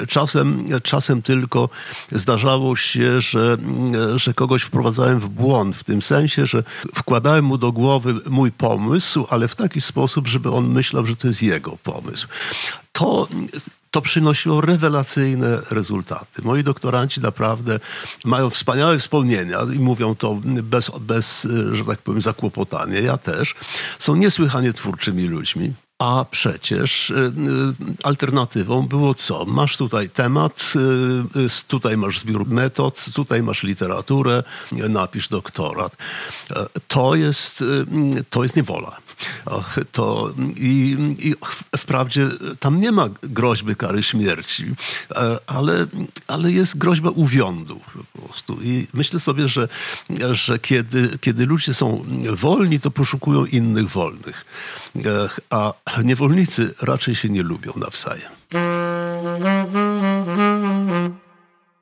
Czasem, czasem tylko zdarzało się, że, że kogoś wprowadzałem w błąd, w tym sensie, że wkładałem mu do głowy mój pomysł, ale w taki taki sposób, żeby on myślał, że to jest jego pomysł. To to przynosiło rewelacyjne rezultaty. Moi doktoranci naprawdę mają wspaniałe wspomnienia i mówią to bez, bez, że tak powiem, zakłopotania. Ja też. Są niesłychanie twórczymi ludźmi. A przecież y, alternatywą było co? Masz tutaj temat, y, tutaj masz zbiór metod, tutaj masz literaturę, napisz doktorat. To jest, to jest niewola. To, i, I wprawdzie tam nie ma groźby kary śmierci, ale, ale jest groźba uwiądu po prostu. I myślę sobie, że, że kiedy, kiedy ludzie są wolni, to poszukują innych wolnych. A niewolnicy raczej się nie lubią nawzajem.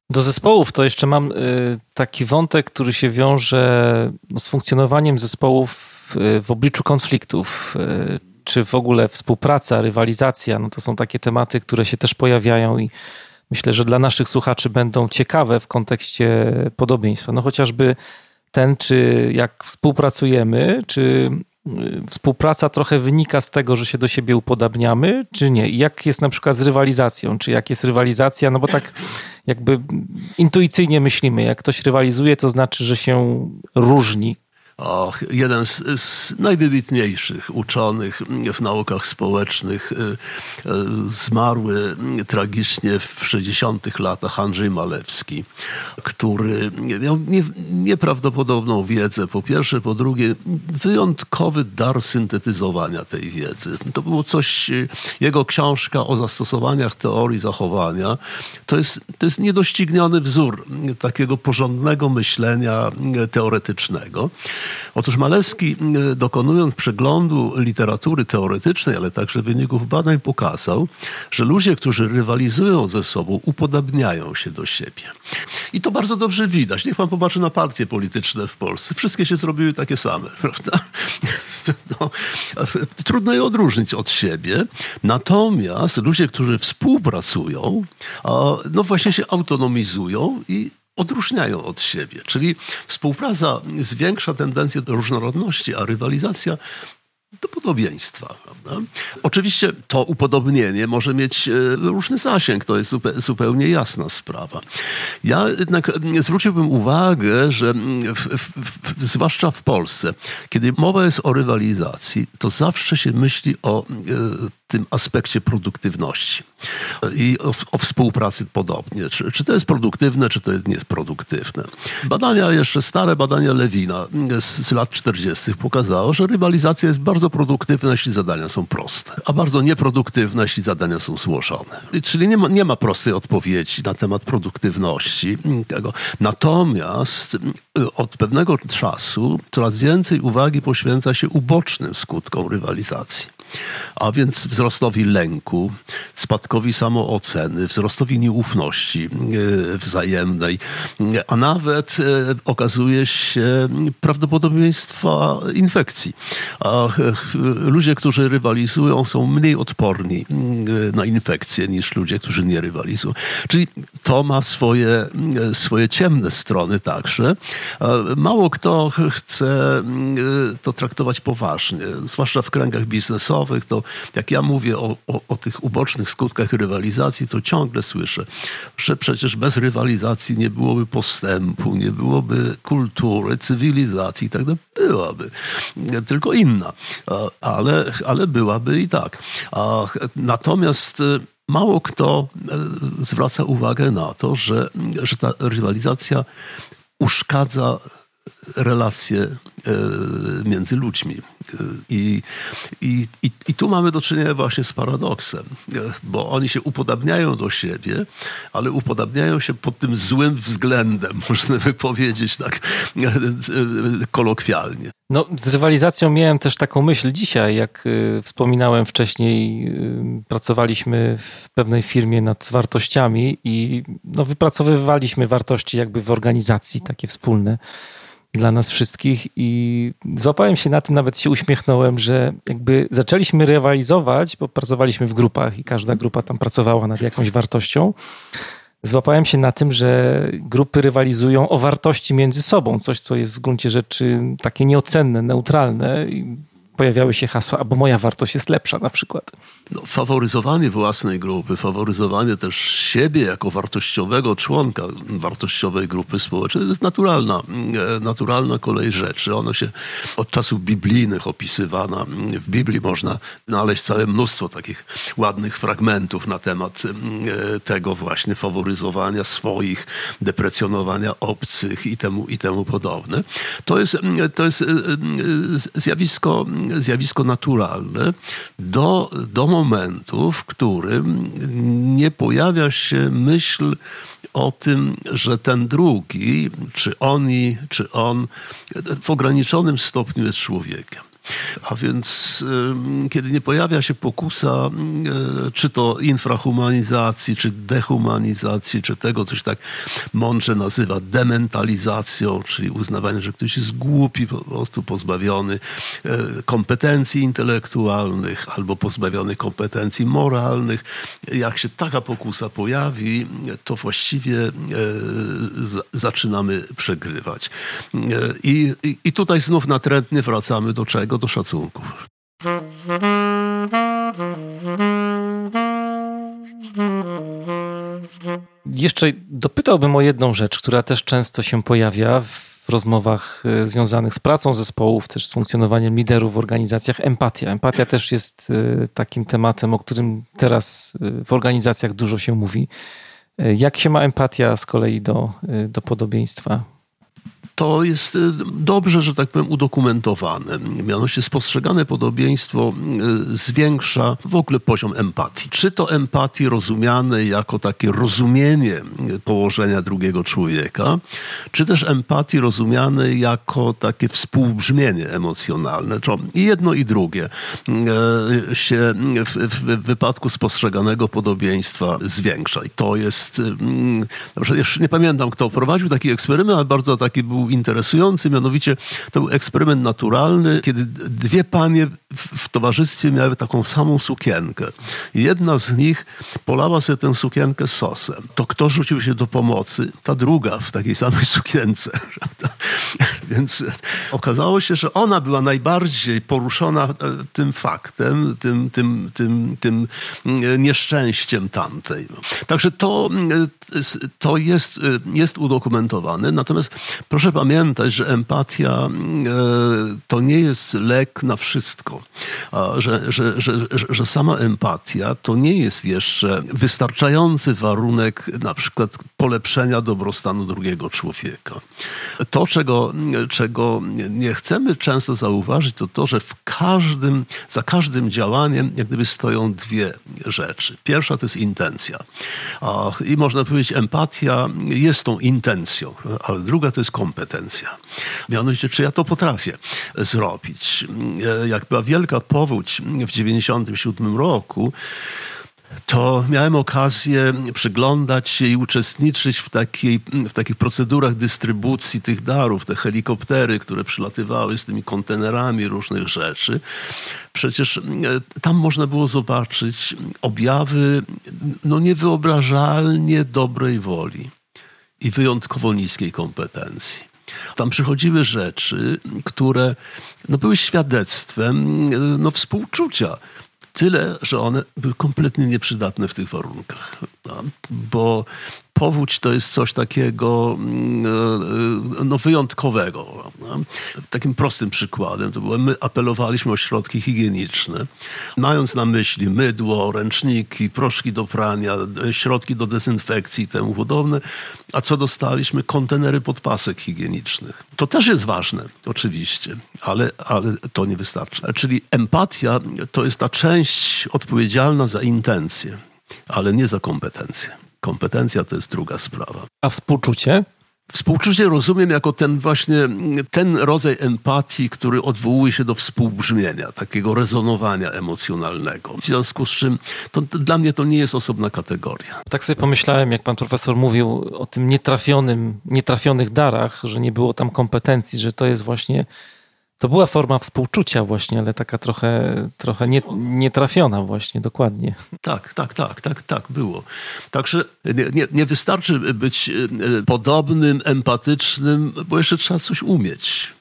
Do zespołów to jeszcze mam y, taki wątek, który się wiąże no, z funkcjonowaniem zespołów w, obliczu konfliktów. Y, czy w ogóle współpraca, rywalizacja, no to są takie tematy, które się też pojawiają i myślę, że dla naszych słuchaczy będą ciekawe w kontekście podobieństwa. No chociażby ten, czy jak współpracujemy, czy współpraca trochę wynika z tego, że się do siebie upodabniamy, czy nie? I jak jest na przykład z rywalizacją? Czy jak jest rywalizacja? No bo tak jakby intuicyjnie myślimy, jak ktoś rywalizuje, to znaczy, że się różni Jeden z, z, najwybitniejszych uczonych w naukach społecznych, y, y, zmarły tragicznie w 60 latach Andrzej Malewski, który miał nie, nieprawdopodobną wiedzę, po pierwsze, po drugie, wyjątkowy dar syntetyzowania tej wiedzy. To było coś, y, jego książka o zastosowaniach teorii zachowania, to jest, to jest niedościgniony wzór takiego porządnego myślenia teoretycznego. Otóż Malewski, dokonując przeglądu literatury teoretycznej, ale także wyników badań, pokazał, że ludzie, którzy rywalizują ze sobą, upodabniają się do siebie. I to bardzo dobrze widać. Niech pan popatrzy na partie polityczne w Polsce. Wszystkie się zrobiły takie same, prawda? No, trudno je odróżnić od siebie. Natomiast ludzie, którzy współpracują, no właśnie się autonomizują i odróżniają od siebie. Czyli współpraca zwiększa tendencję do różnorodności, a rywalizacja do podobieństwa. Prawda? Oczywiście to upodobnienie może mieć e, różny zasięg, to jest zupełnie jasna sprawa. Ja jednak zwróciłbym uwagę, że w, w, w, zwłaszcza w Polsce, kiedy mowa jest o rywalizacji, to zawsze się myśli o e, tym aspekcie produktywności i o, o, współpracy podobnie. Czy, czy to jest produktywne, czy to jest nieproduktywne. Badania, jeszcze stare badania Lewina z, z lat 40. pokazało, że rywalizacja jest bardzo produktywna, jeśli zadania są proste, a bardzo nieproduktywna, jeśli zadania są złożone. Czyli nie ma, nie ma prostej odpowiedzi na temat produktywności tego. Natomiast od pewnego czasu coraz więcej uwagi poświęca się ubocznym skutkom rywalizacji a więc wzrostowi lęku, spadkowi samooceny, wzrostowi nieufności e, wzajemnej, a nawet e, okazuje się prawdopodobieństwa infekcji. A e, ludzie, którzy rywalizują, są mniej odporni na infekcje niż ludzie, którzy nie rywalizują. Czyli to ma swoje, swoje ciemne strony także. Mało kto chce to traktować poważnie, zwłaszcza w kręgach biznesowych, to jak ja mówię o, o, o, tych ubocznych skutkach rywalizacji, to ciągle słyszę, że przecież bez rywalizacji nie byłoby postępu, nie byłoby kultury, cywilizacji i tak. Byłaby, tylko inna, ale, ale byłaby i tak. Natomiast e, mało kto e, zwraca uwagę na to, że, że ta rywalizacja uszkadza relacje między ludźmi. I, i, i, I tu mamy do czynienia właśnie z paradoksem, bo oni się upodabniają do siebie, ale upodabniają się pod tym złym względem, można by powiedzieć tak kolokwialnie. No, z rywalizacją miałem też taką myśl dzisiaj, jak wspominałem wcześniej, pracowaliśmy w pewnej firmie nad wartościami i no, wypracowywaliśmy wartości jakby w organizacji, takie wspólne dla nas wszystkich i złapałem się na tym, nawet się uśmiechnąłem, że jakby zaczęliśmy rywalizować, bo pracowaliśmy w grupach i każda grupa tam pracowała nad jakąś wartością. Złapałem się na tym, że grupy rywalizują o wartości między sobą, coś, co jest w gruncie rzeczy takie nieocenne, neutralne pojawiały się hasła, albo moja wartość jest lepsza na przykład. No, faworyzowanie własnej grupy, faworyzowanie też siebie jako wartościowego członka wartościowej grupy społecznej to jest naturalna, e, naturalna kolej rzeczy. Ono się od czasów biblijnych opisywana. W Biblii można znaleźć całe mnóstwo takich ładnych fragmentów na temat e, tego właśnie faworyzowania swoich, deprecjonowania obcych i temu, i temu podobne. To jest, to jest e, zjawisko zjawisko naturalne do, do momentu, w którym nie pojawia się myśl o tym, że ten drugi, czy oni, czy on w ograniczonym stopniu jest człowiekiem. A więc kiedy nie pojawia się pokusa, czy to infrahumanizacji, czy dehumanizacji, czy tego, coś tak mądrze nazywa dementalizacją, czyli uznawanie, że ktoś jest głupi, po prostu pozbawiony e, kompetencji intelektualnych albo pozbawiony kompetencji moralnych. Jak się taka pokusa pojawi, to właściwie e, zaczynamy przegrywać. E, I, i tutaj znów natrętnie wracamy do czego? Do szacunku. Jeszcze dopytałbym o jedną rzecz, która też często się pojawia w rozmowach e, związanych z pracą zespołów, też z funkcjonowaniem liderów w organizacjach. Empatia. Empatia też jest e, takim tematem, o którym teraz e, w organizacjach dużo się mówi. Jak się ma empatia z kolei do, do podobieństwa? To jest e, dobrze, że tak powiem, udokumentowane. Mianowicie spostrzegane podobieństwo e, zwiększa w ogóle poziom empatii. Czy to empatii rozumiane jako takie rozumienie położenia drugiego człowieka, czy też empatii rozumiane jako takie współbrzmienie emocjonalne. I jedno i drugie e, się w, w wypadku spostrzeganego podobieństwa zwiększa. I to jest, jeszcze nie pamiętam kto prowadził taki eksperyment, ale bardzo taki był interesujący, mianowicie to był eksperyment naturalny, kiedy dwie panie w towarzystwie miały taką samą sukienkę. Jedna z nich polała sobie tę sukienkę sosem. To kto rzucił się do pomocy? Ta druga w takiej samej sukience. Więc okazało się, że ona była najbardziej poruszona e, tym faktem, tym, tym, tym, tym e, nieszczęściem tamtej. Także to, e, to jest, jest udokumentowane. Natomiast proszę pamiętać, że empatia e, to nie jest lek na wszystko. Że, że, że, że sama empatia to nie jest jeszcze wystarczający warunek na przykład polepszenia dobrostanu drugiego człowieka. To, czego, czego nie chcemy często zauważyć, to to, że w każdym, za każdym działaniem jak gdyby stoją dwie rzeczy. Pierwsza to jest intencja. I można powiedzieć, empatia jest tą intencją, ale druga to jest kompetencja. Mianowicie, czy ja to potrafię zrobić. Jak była wielka powódź w 1997 roku, to miałem okazję przyglądać się i uczestniczyć w, takiej, w takich procedurach dystrybucji tych darów, te helikoptery, które przylatywały z tymi kontenerami różnych rzeczy. Przecież e, tam można było zobaczyć objawy no, niewyobrażalnie dobrej woli i wyjątkowo niskiej kompetencji. Tam przychodziły rzeczy, które no, były świadectwem no, współczucia Tyle, że one były kompletnie nieprzydatne w tych warunkach. Bo powódź to jest coś takiego mm, e, no, wyjątkowego. Takim prostym przykładem to było, my apelowaliśmy o środki higieniczne, mając na myśli mydło, ręczniki, proszki do prania, środki do dezynfekcji i temu podobne. A co dostaliśmy? Kontenery podpasek higienicznych. To też jest ważne, oczywiście, ale, ale to nie wystarczy. Czyli empatia to jest ta część odpowiedzialna za intencje, ale nie za kompetencje. Kompetencja to jest druga sprawa. A współczucie? Współczucie rozumiem jako ten właśnie, ten rodzaj empatii, który odwołuje się do współbrzmienia, takiego rezonowania emocjonalnego. W związku z czym to, to, dla mnie to nie jest osobna kategoria. Tak sobie pomyślałem, jak pan profesor mówił o tym nietrafionym, nietrafionych darach, że nie było tam kompetencji, że to jest właśnie to była forma współczucia właśnie, ale taka trochę, trochę nie, nietrafiona właśnie, dokładnie. Tak, tak, tak, tak, tak było. Także nie, nie, wystarczy być e, podobnym, empatycznym, bo jeszcze trzeba coś umieć.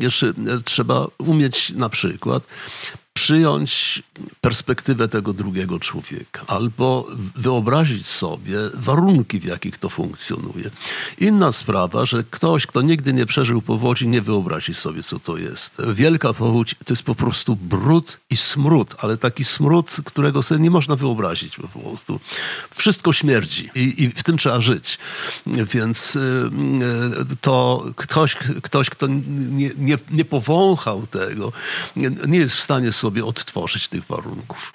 Jeszcze trzeba umieć na przykład przyjąć perspektywę tego drugiego człowieka, albo wyobrazić sobie warunki, w jakich to funkcjonuje. Inna sprawa, że ktoś, kto nigdy nie przeżył powodzi, nie wyobrazi sobie, co to jest. Wielka powódź to jest po prostu brud i smród, ale taki smród, którego sobie nie można wyobrazić po prostu. Wszystko śmierdzi i, i w tym trzeba żyć. Więc y, to ktoś, ktoś kto nie, nie, nie powąchał tego, nie, nie jest w stanie sobie odtworzyć tych warunków.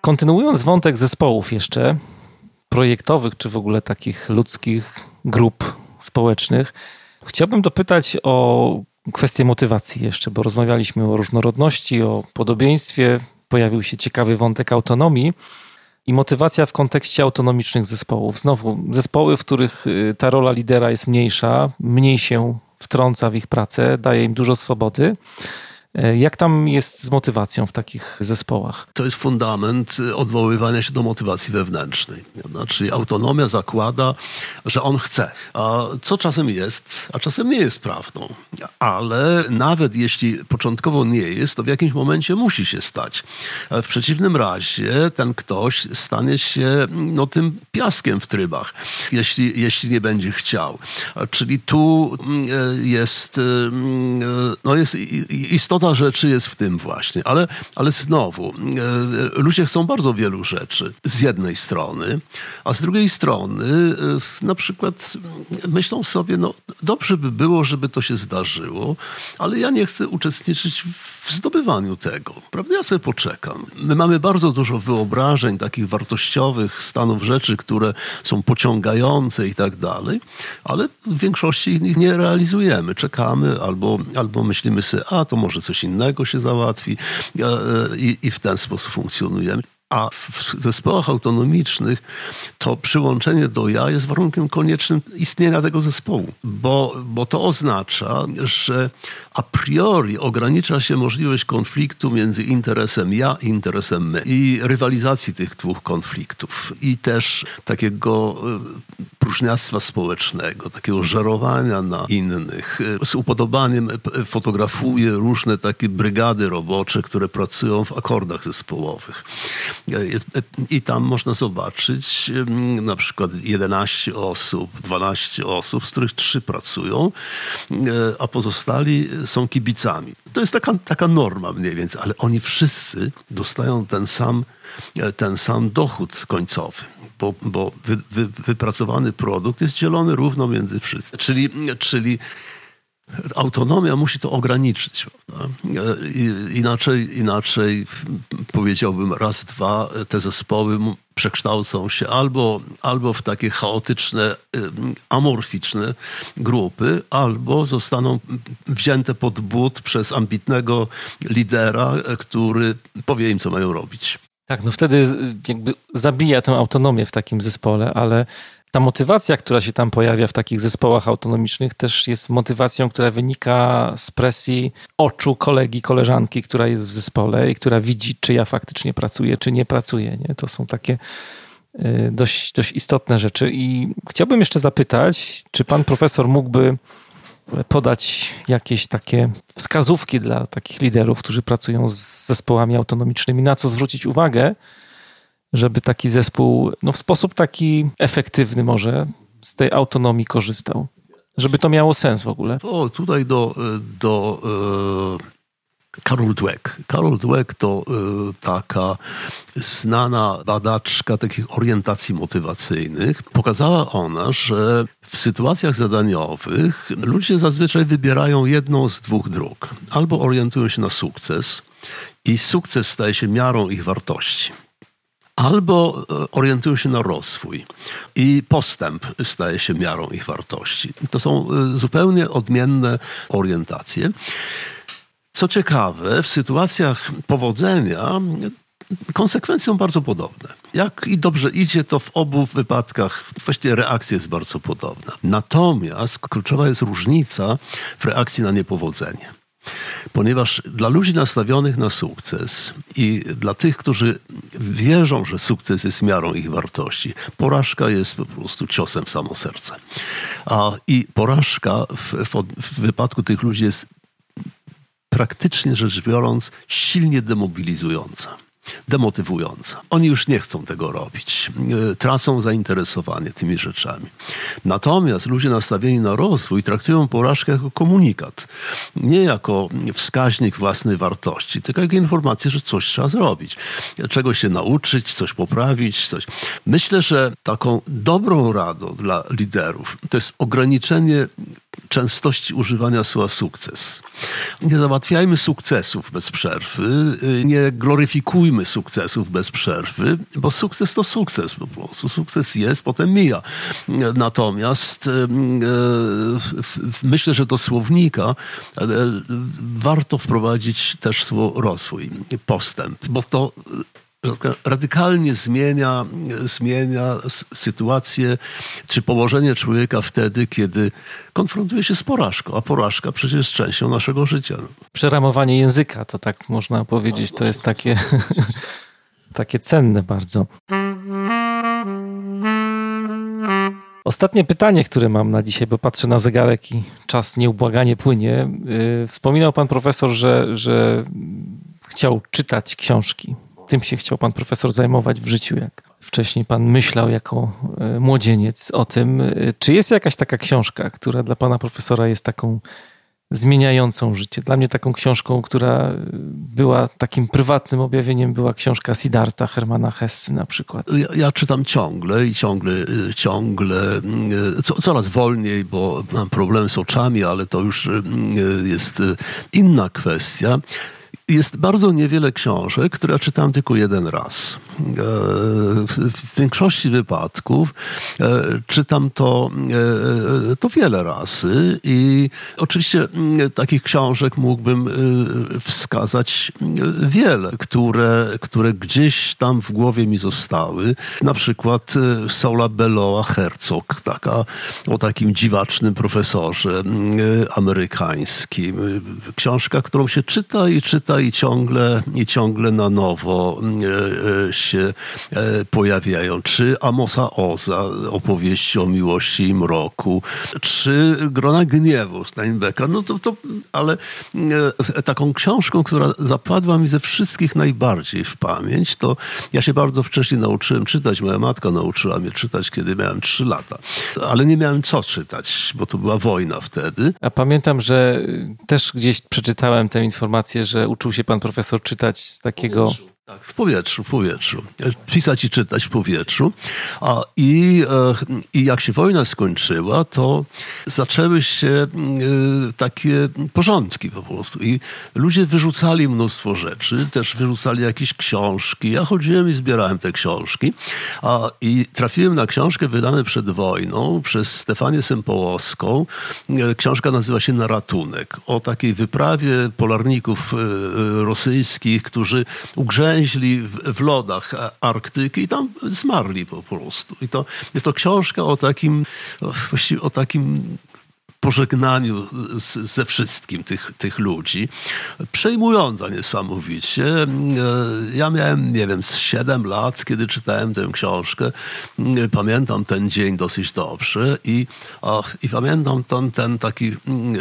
Kontynuując wątek zespołów jeszcze, projektowych czy w ogóle takich ludzkich grup społecznych, chciałbym dopytać o kwestię motywacji jeszcze, bo rozmawialiśmy o różnorodności, o podobieństwie, pojawił się ciekawy wątek autonomii i motywacja w kontekście autonomicznych zespołów. Znowu, zespoły, w których y, ta rola lidera jest mniejsza, mniej się wtrąca w ich pracę, daje im dużo swobody. E, jak tam jest z motywacją w takich zespołach? To jest fundament odwoływania się do motywacji wewnętrznej. Znaczy autonomia zakłada, że on chce. A co czasem jest, a czasem nie jest prawdą. Ale nawet jeśli początkowo nie jest, to w jakimś momencie musi się stać. W przeciwnym razie ten ktoś stanie się no, tym piaskiem w trybach, jeśli, jeśli nie będzie chciał. Czyli tu mm, e, jest, mm, e, no, jest istota istota rzeczy jest w tym właśnie. Ale, ale znowu, e, ludzie chcą bardzo wielu rzeczy z jednej strony, a z drugiej strony e, na przykład myślą sobie, no dobrze by było, żeby to się zdarzyło, ale ja nie chcę uczestniczyć w zdobywaniu tego. Prawda? Ja sobie poczekam. My mamy bardzo dużo wyobrażeń takich wartościowych stanów rzeczy, które są pociągające i tak dalej, ale w większości ich nie realizujemy. Czekamy albo, albo myślimy sobie, a to może coś coś innego się załatwi e, i, i w ten sposób funkcjonujemy. A w zespołach autonomicznych to przyłączenie do ja jest warunkiem koniecznym istnienia tego zespołu, bo, bo to oznacza, że a priori ogranicza się możliwość konfliktu między interesem ja i interesem my i rywalizacji tych dwóch konfliktów i też takiego próżniactwa społecznego, takiego żerowania na innych. Z upodobaniem fotografuję różne takie brygady robocze, które pracują w akordach zespołowych. I tam można zobaczyć na przykład 11 osób, 12 osób, z których 3 pracują, a pozostali są kibicami. To jest taka, taka norma mniej więcej, ale oni wszyscy dostają ten sam, ten sam dochód końcowy bo, bo wy, wy, wypracowany produkt jest dzielony równo między wszystkich. Czyli, czyli autonomia musi to ograniczyć. Inaczej, inaczej powiedziałbym raz, dwa, te zespoły przekształcą się albo, albo w takie chaotyczne, amorficzne grupy, albo zostaną wzięte pod but przez ambitnego lidera, który powie im, co mają robić. Tak, no wtedy jakby zabija tę autonomię w takim zespole, ale ta motywacja, która się tam pojawia w takich zespołach autonomicznych, też jest motywacją, która wynika z presji oczu kolegi, koleżanki, która jest w zespole i która widzi, czy ja faktycznie pracuję, czy nie pracuję. Nie? To są takie y, dość, dość istotne rzeczy. I chciałbym jeszcze zapytać, czy pan profesor mógłby podać jakieś takie wskazówki dla takich liderów, którzy pracują z zespołami autonomicznymi, na co zwrócić uwagę, żeby taki zespół no, w sposób taki efektywny może z tej autonomii korzystał? Żeby to miało sens w ogóle. O, tutaj do, do Karol Dweck. Karol Dweck to y, taka znana badaczka takich orientacji motywacyjnych. Pokazała ona, że w sytuacjach zadaniowych ludzie zazwyczaj wybierają jedną z dwóch dróg. Albo orientują się na sukces i sukces staje się miarą ich wartości albo y, orientują się na rozwój i postęp staje się miarą ich wartości. To są y, zupełnie odmienne orientacje. Co ciekawe, w sytuacjach powodzenia konsekwencje są bardzo podobne. Jak i dobrze idzie, to w obu wypadkach właściwie reakcja jest bardzo podobna. Natomiast kluczowa jest różnica w reakcji na niepowodzenie. Ponieważ dla ludzi nastawionych na sukces i dla tych, którzy wierzą, że sukces jest miarą ich wartości, porażka jest po prostu ciosem w samo serce. A i porażka w, w, w wypadku tych ludzi jest praktycznie rzecz biorąc silnie demobilizująca demotywująca. Oni już nie chcą tego robić. E, tracą zainteresowanie tymi rzeczami. Natomiast ludzie nastawieni na rozwój traktują porażkę jako komunikat. Nie jako wskaźnik własnej wartości, tylko jako informację, że coś trzeba zrobić. Czegoś się nauczyć, coś poprawić. Coś. Myślę, że taką dobrą radą dla liderów to jest ograniczenie częstości używania słowa sukces. Nie załatwiajmy sukcesów bez przerwy, y, nie gloryfikujmy sukcesów bez przerwy, bo sukces to sukces po prostu. Sukces jest, potem mija. Natomiast y, y, myślę, że do słownika warto wprowadzić też słowo rozwój, postęp, bo to radykalnie zmienia, zmienia sytuację czy położenie człowieka wtedy, kiedy konfrontuje się z porażką, a porażka przecież jest częścią naszego życia. Przeramowanie języka, to tak można powiedzieć, to jest takie, takie cenne bardzo. Ostatnie pytanie, które mam na dzisiaj, bo patrzę na zegarek i czas nieubłaganie płynie. Y, wspominał pan profesor, że, że chciał czytać książki tym się chciał pan profesor zajmować w życiu, jak wcześniej pan myślał jako e, młodzieniec o tym. E, czy jest jakaś taka książka, która dla pana profesora jest taką zmieniającą życie? Dla mnie taką książką, która była takim prywatnym objawieniem, była książka Siddhartha Hermana Hesse na przykład. Ja, ja czytam ciągle i ciągle, ciągle, co, coraz wolniej, bo mam problem z oczami, ale to już jest inna kwestia jest bardzo niewiele książek, które ja czytałem tylko jeden raz. E, w większości wypadków e, czytam to, e, to wiele razy i oczywiście takich książek mógłbym wskazać wiele, które, które gdzieś tam w głowie mi zostały. Na przykład Saula Beloa Herzog, taka, o takim dziwacznym profesorze amerykańskim. Książka, którą się czyta i czyta i ciągle, i ciągle na nowo się pojawiają. Czy Amosa Oza, opowieści o miłości i mroku, czy Grona Gniewu Steinbecka, no to, to ale taką książką, która zapadła mi ze wszystkich najbardziej w pamięć, to ja się bardzo wcześnie nauczyłem czytać. Moja matka nauczyła mnie czytać, kiedy miałem 3 lata. Ale nie miałem co czytać, bo to była wojna wtedy. A pamiętam, że też gdzieś przeczytałem tę informację, że uczył się pan profesor czytać z takiego tak, w powietrzu, w powietrzu. Pisać i czytać w powietrzu. A, i, e, I jak się wojna skończyła, to zaczęły się e, takie porządki po prostu. I ludzie wyrzucali mnóstwo rzeczy, też wyrzucali jakieś książki. Ja chodziłem i zbierałem te książki. A, I trafiłem na książkę wydaną przed wojną przez Stefanię Sempołowską. E, książka nazywa się Na ratunek. O takiej wyprawie polarników rosyjskich, którzy ugrzeli ugrzęźli w, w, lodach Arktyki i tam zmarli po prostu. I to jest to książka o takim, właściwie o takim pożegnaniu z, ze wszystkim tych, tych ludzi. Przejmująca niesamowicie. Ja miałem, nie wiem, z 7 lat, kiedy czytałem tę książkę. Pamiętam ten dzień dosyć dobrze i, i pamiętam ten, ten taki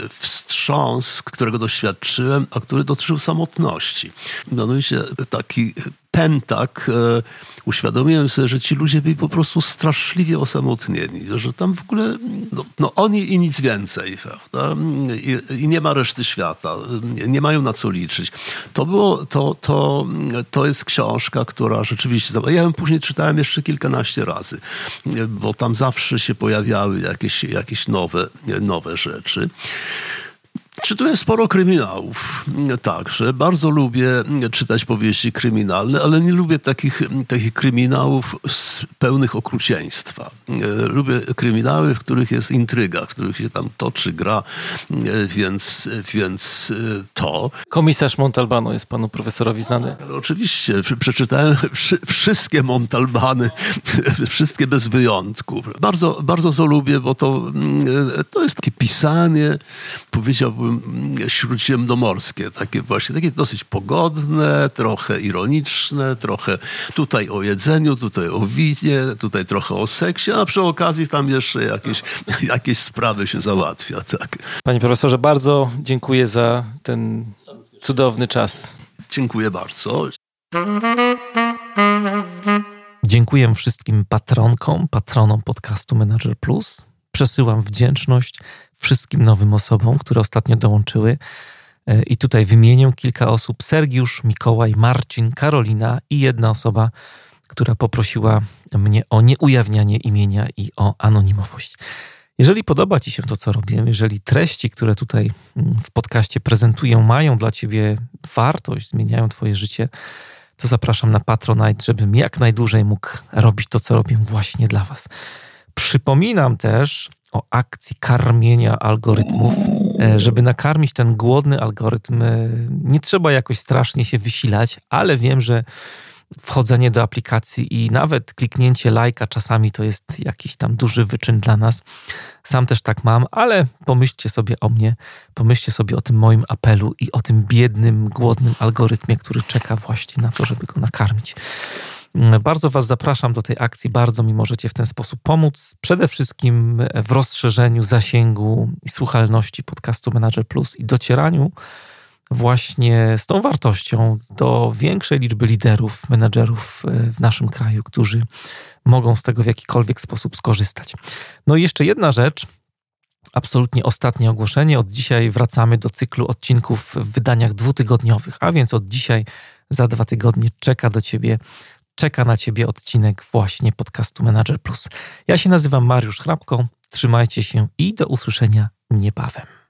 wstrząs, którego doświadczyłem, a który dotyczył samotności. Mianowicie taki pętak e, uświadomiłem sobie, że ci ludzie byli po prostu straszliwie osamotnieni, że tam w ogóle no, no oni i nic więcej, prawda? I, I, nie ma reszty świata, nie mają na co liczyć. To było, to, to, to jest książka, która rzeczywiście, ja ją później czytałem jeszcze kilkanaście razy, bo tam zawsze się pojawiały jakieś, jakieś nowe, nowe rzeczy. Czytuję sporo kryminałów także. Bardzo lubię czytać powieści kryminalne, ale nie lubię takich, takich kryminałów pełnych okrucieństwa. Lubię kryminały, w których jest intryga, w których się tam toczy gra, więc, więc to. Komisarz Montalbano jest panu profesorowi znany? Ale oczywiście, przeczytałem wszystkie Montalbany, wszystkie bez wyjątku. Bardzo, bardzo to lubię, bo to, to jest takie pisanie, powiedziałbym, śródziemnomorskie, takie właśnie, takie dosyć pogodne, trochę ironiczne, trochę tutaj o jedzeniu, tutaj o winie, tutaj trochę o seksie, a przy okazji tam jeszcze jakieś, jakieś sprawy się załatwia. Tak. Panie profesorze, bardzo dziękuję za ten cudowny czas. Dziękuję bardzo. Dziękuję wszystkim patronkom, patronom podcastu Manager Plus. Przesyłam wdzięczność wszystkim nowym osobom, które ostatnio dołączyły. E, I tutaj wymienię kilka osób: Sergiusz, Mikołaj, Marcin, Karolina i jedna osoba, która poprosiła mnie o nieujawnianie imienia i o anonimowość. Jeżeli podoba Ci się to, co robię, jeżeli treści, które tutaj mm, w podcaście prezentuję, mają dla Ciebie wartość, zmieniają Twoje życie, to zapraszam na Patronite, żebym jak najdłużej mógł robić to, co robię właśnie dla Was. Przypominam też, o akcji karmienia algorytmów. E, żeby nakarmić ten głodny algorytm, e, nie trzeba jakoś strasznie się wysilać, ale wiem, że wchodzenie do aplikacji i nawet kliknięcie lajka czasami to jest jakiś tam duży wyczyn dla nas. Sam też tak mam, ale pomyślcie sobie o mnie, pomyślcie sobie o tym moim apelu i o tym biednym, głodnym algorytmie, który czeka właśnie na to, żeby go nakarmić. Bardzo Was zapraszam do tej akcji, bardzo mi możecie w ten sposób pomóc. Przede wszystkim w rozszerzeniu zasięgu i słuchalności podcastu Manager Plus i docieraniu właśnie z tą wartością do większej liczby liderów, menedżerów e, w naszym kraju, którzy mogą z tego w jakikolwiek sposób skorzystać. No i jeszcze jedna rzecz, absolutnie ostatnie ogłoszenie. Od dzisiaj wracamy do cyklu odcinków w wydaniach dwutygodniowych, a więc od dzisiaj za dwa tygodnie czeka do Ciebie czeka na Ciebie odcinek właśnie podcastu Manager Plus. Ja się nazywam Mariusz Hrabko, trzymajcie się i do usłyszenia niebawem.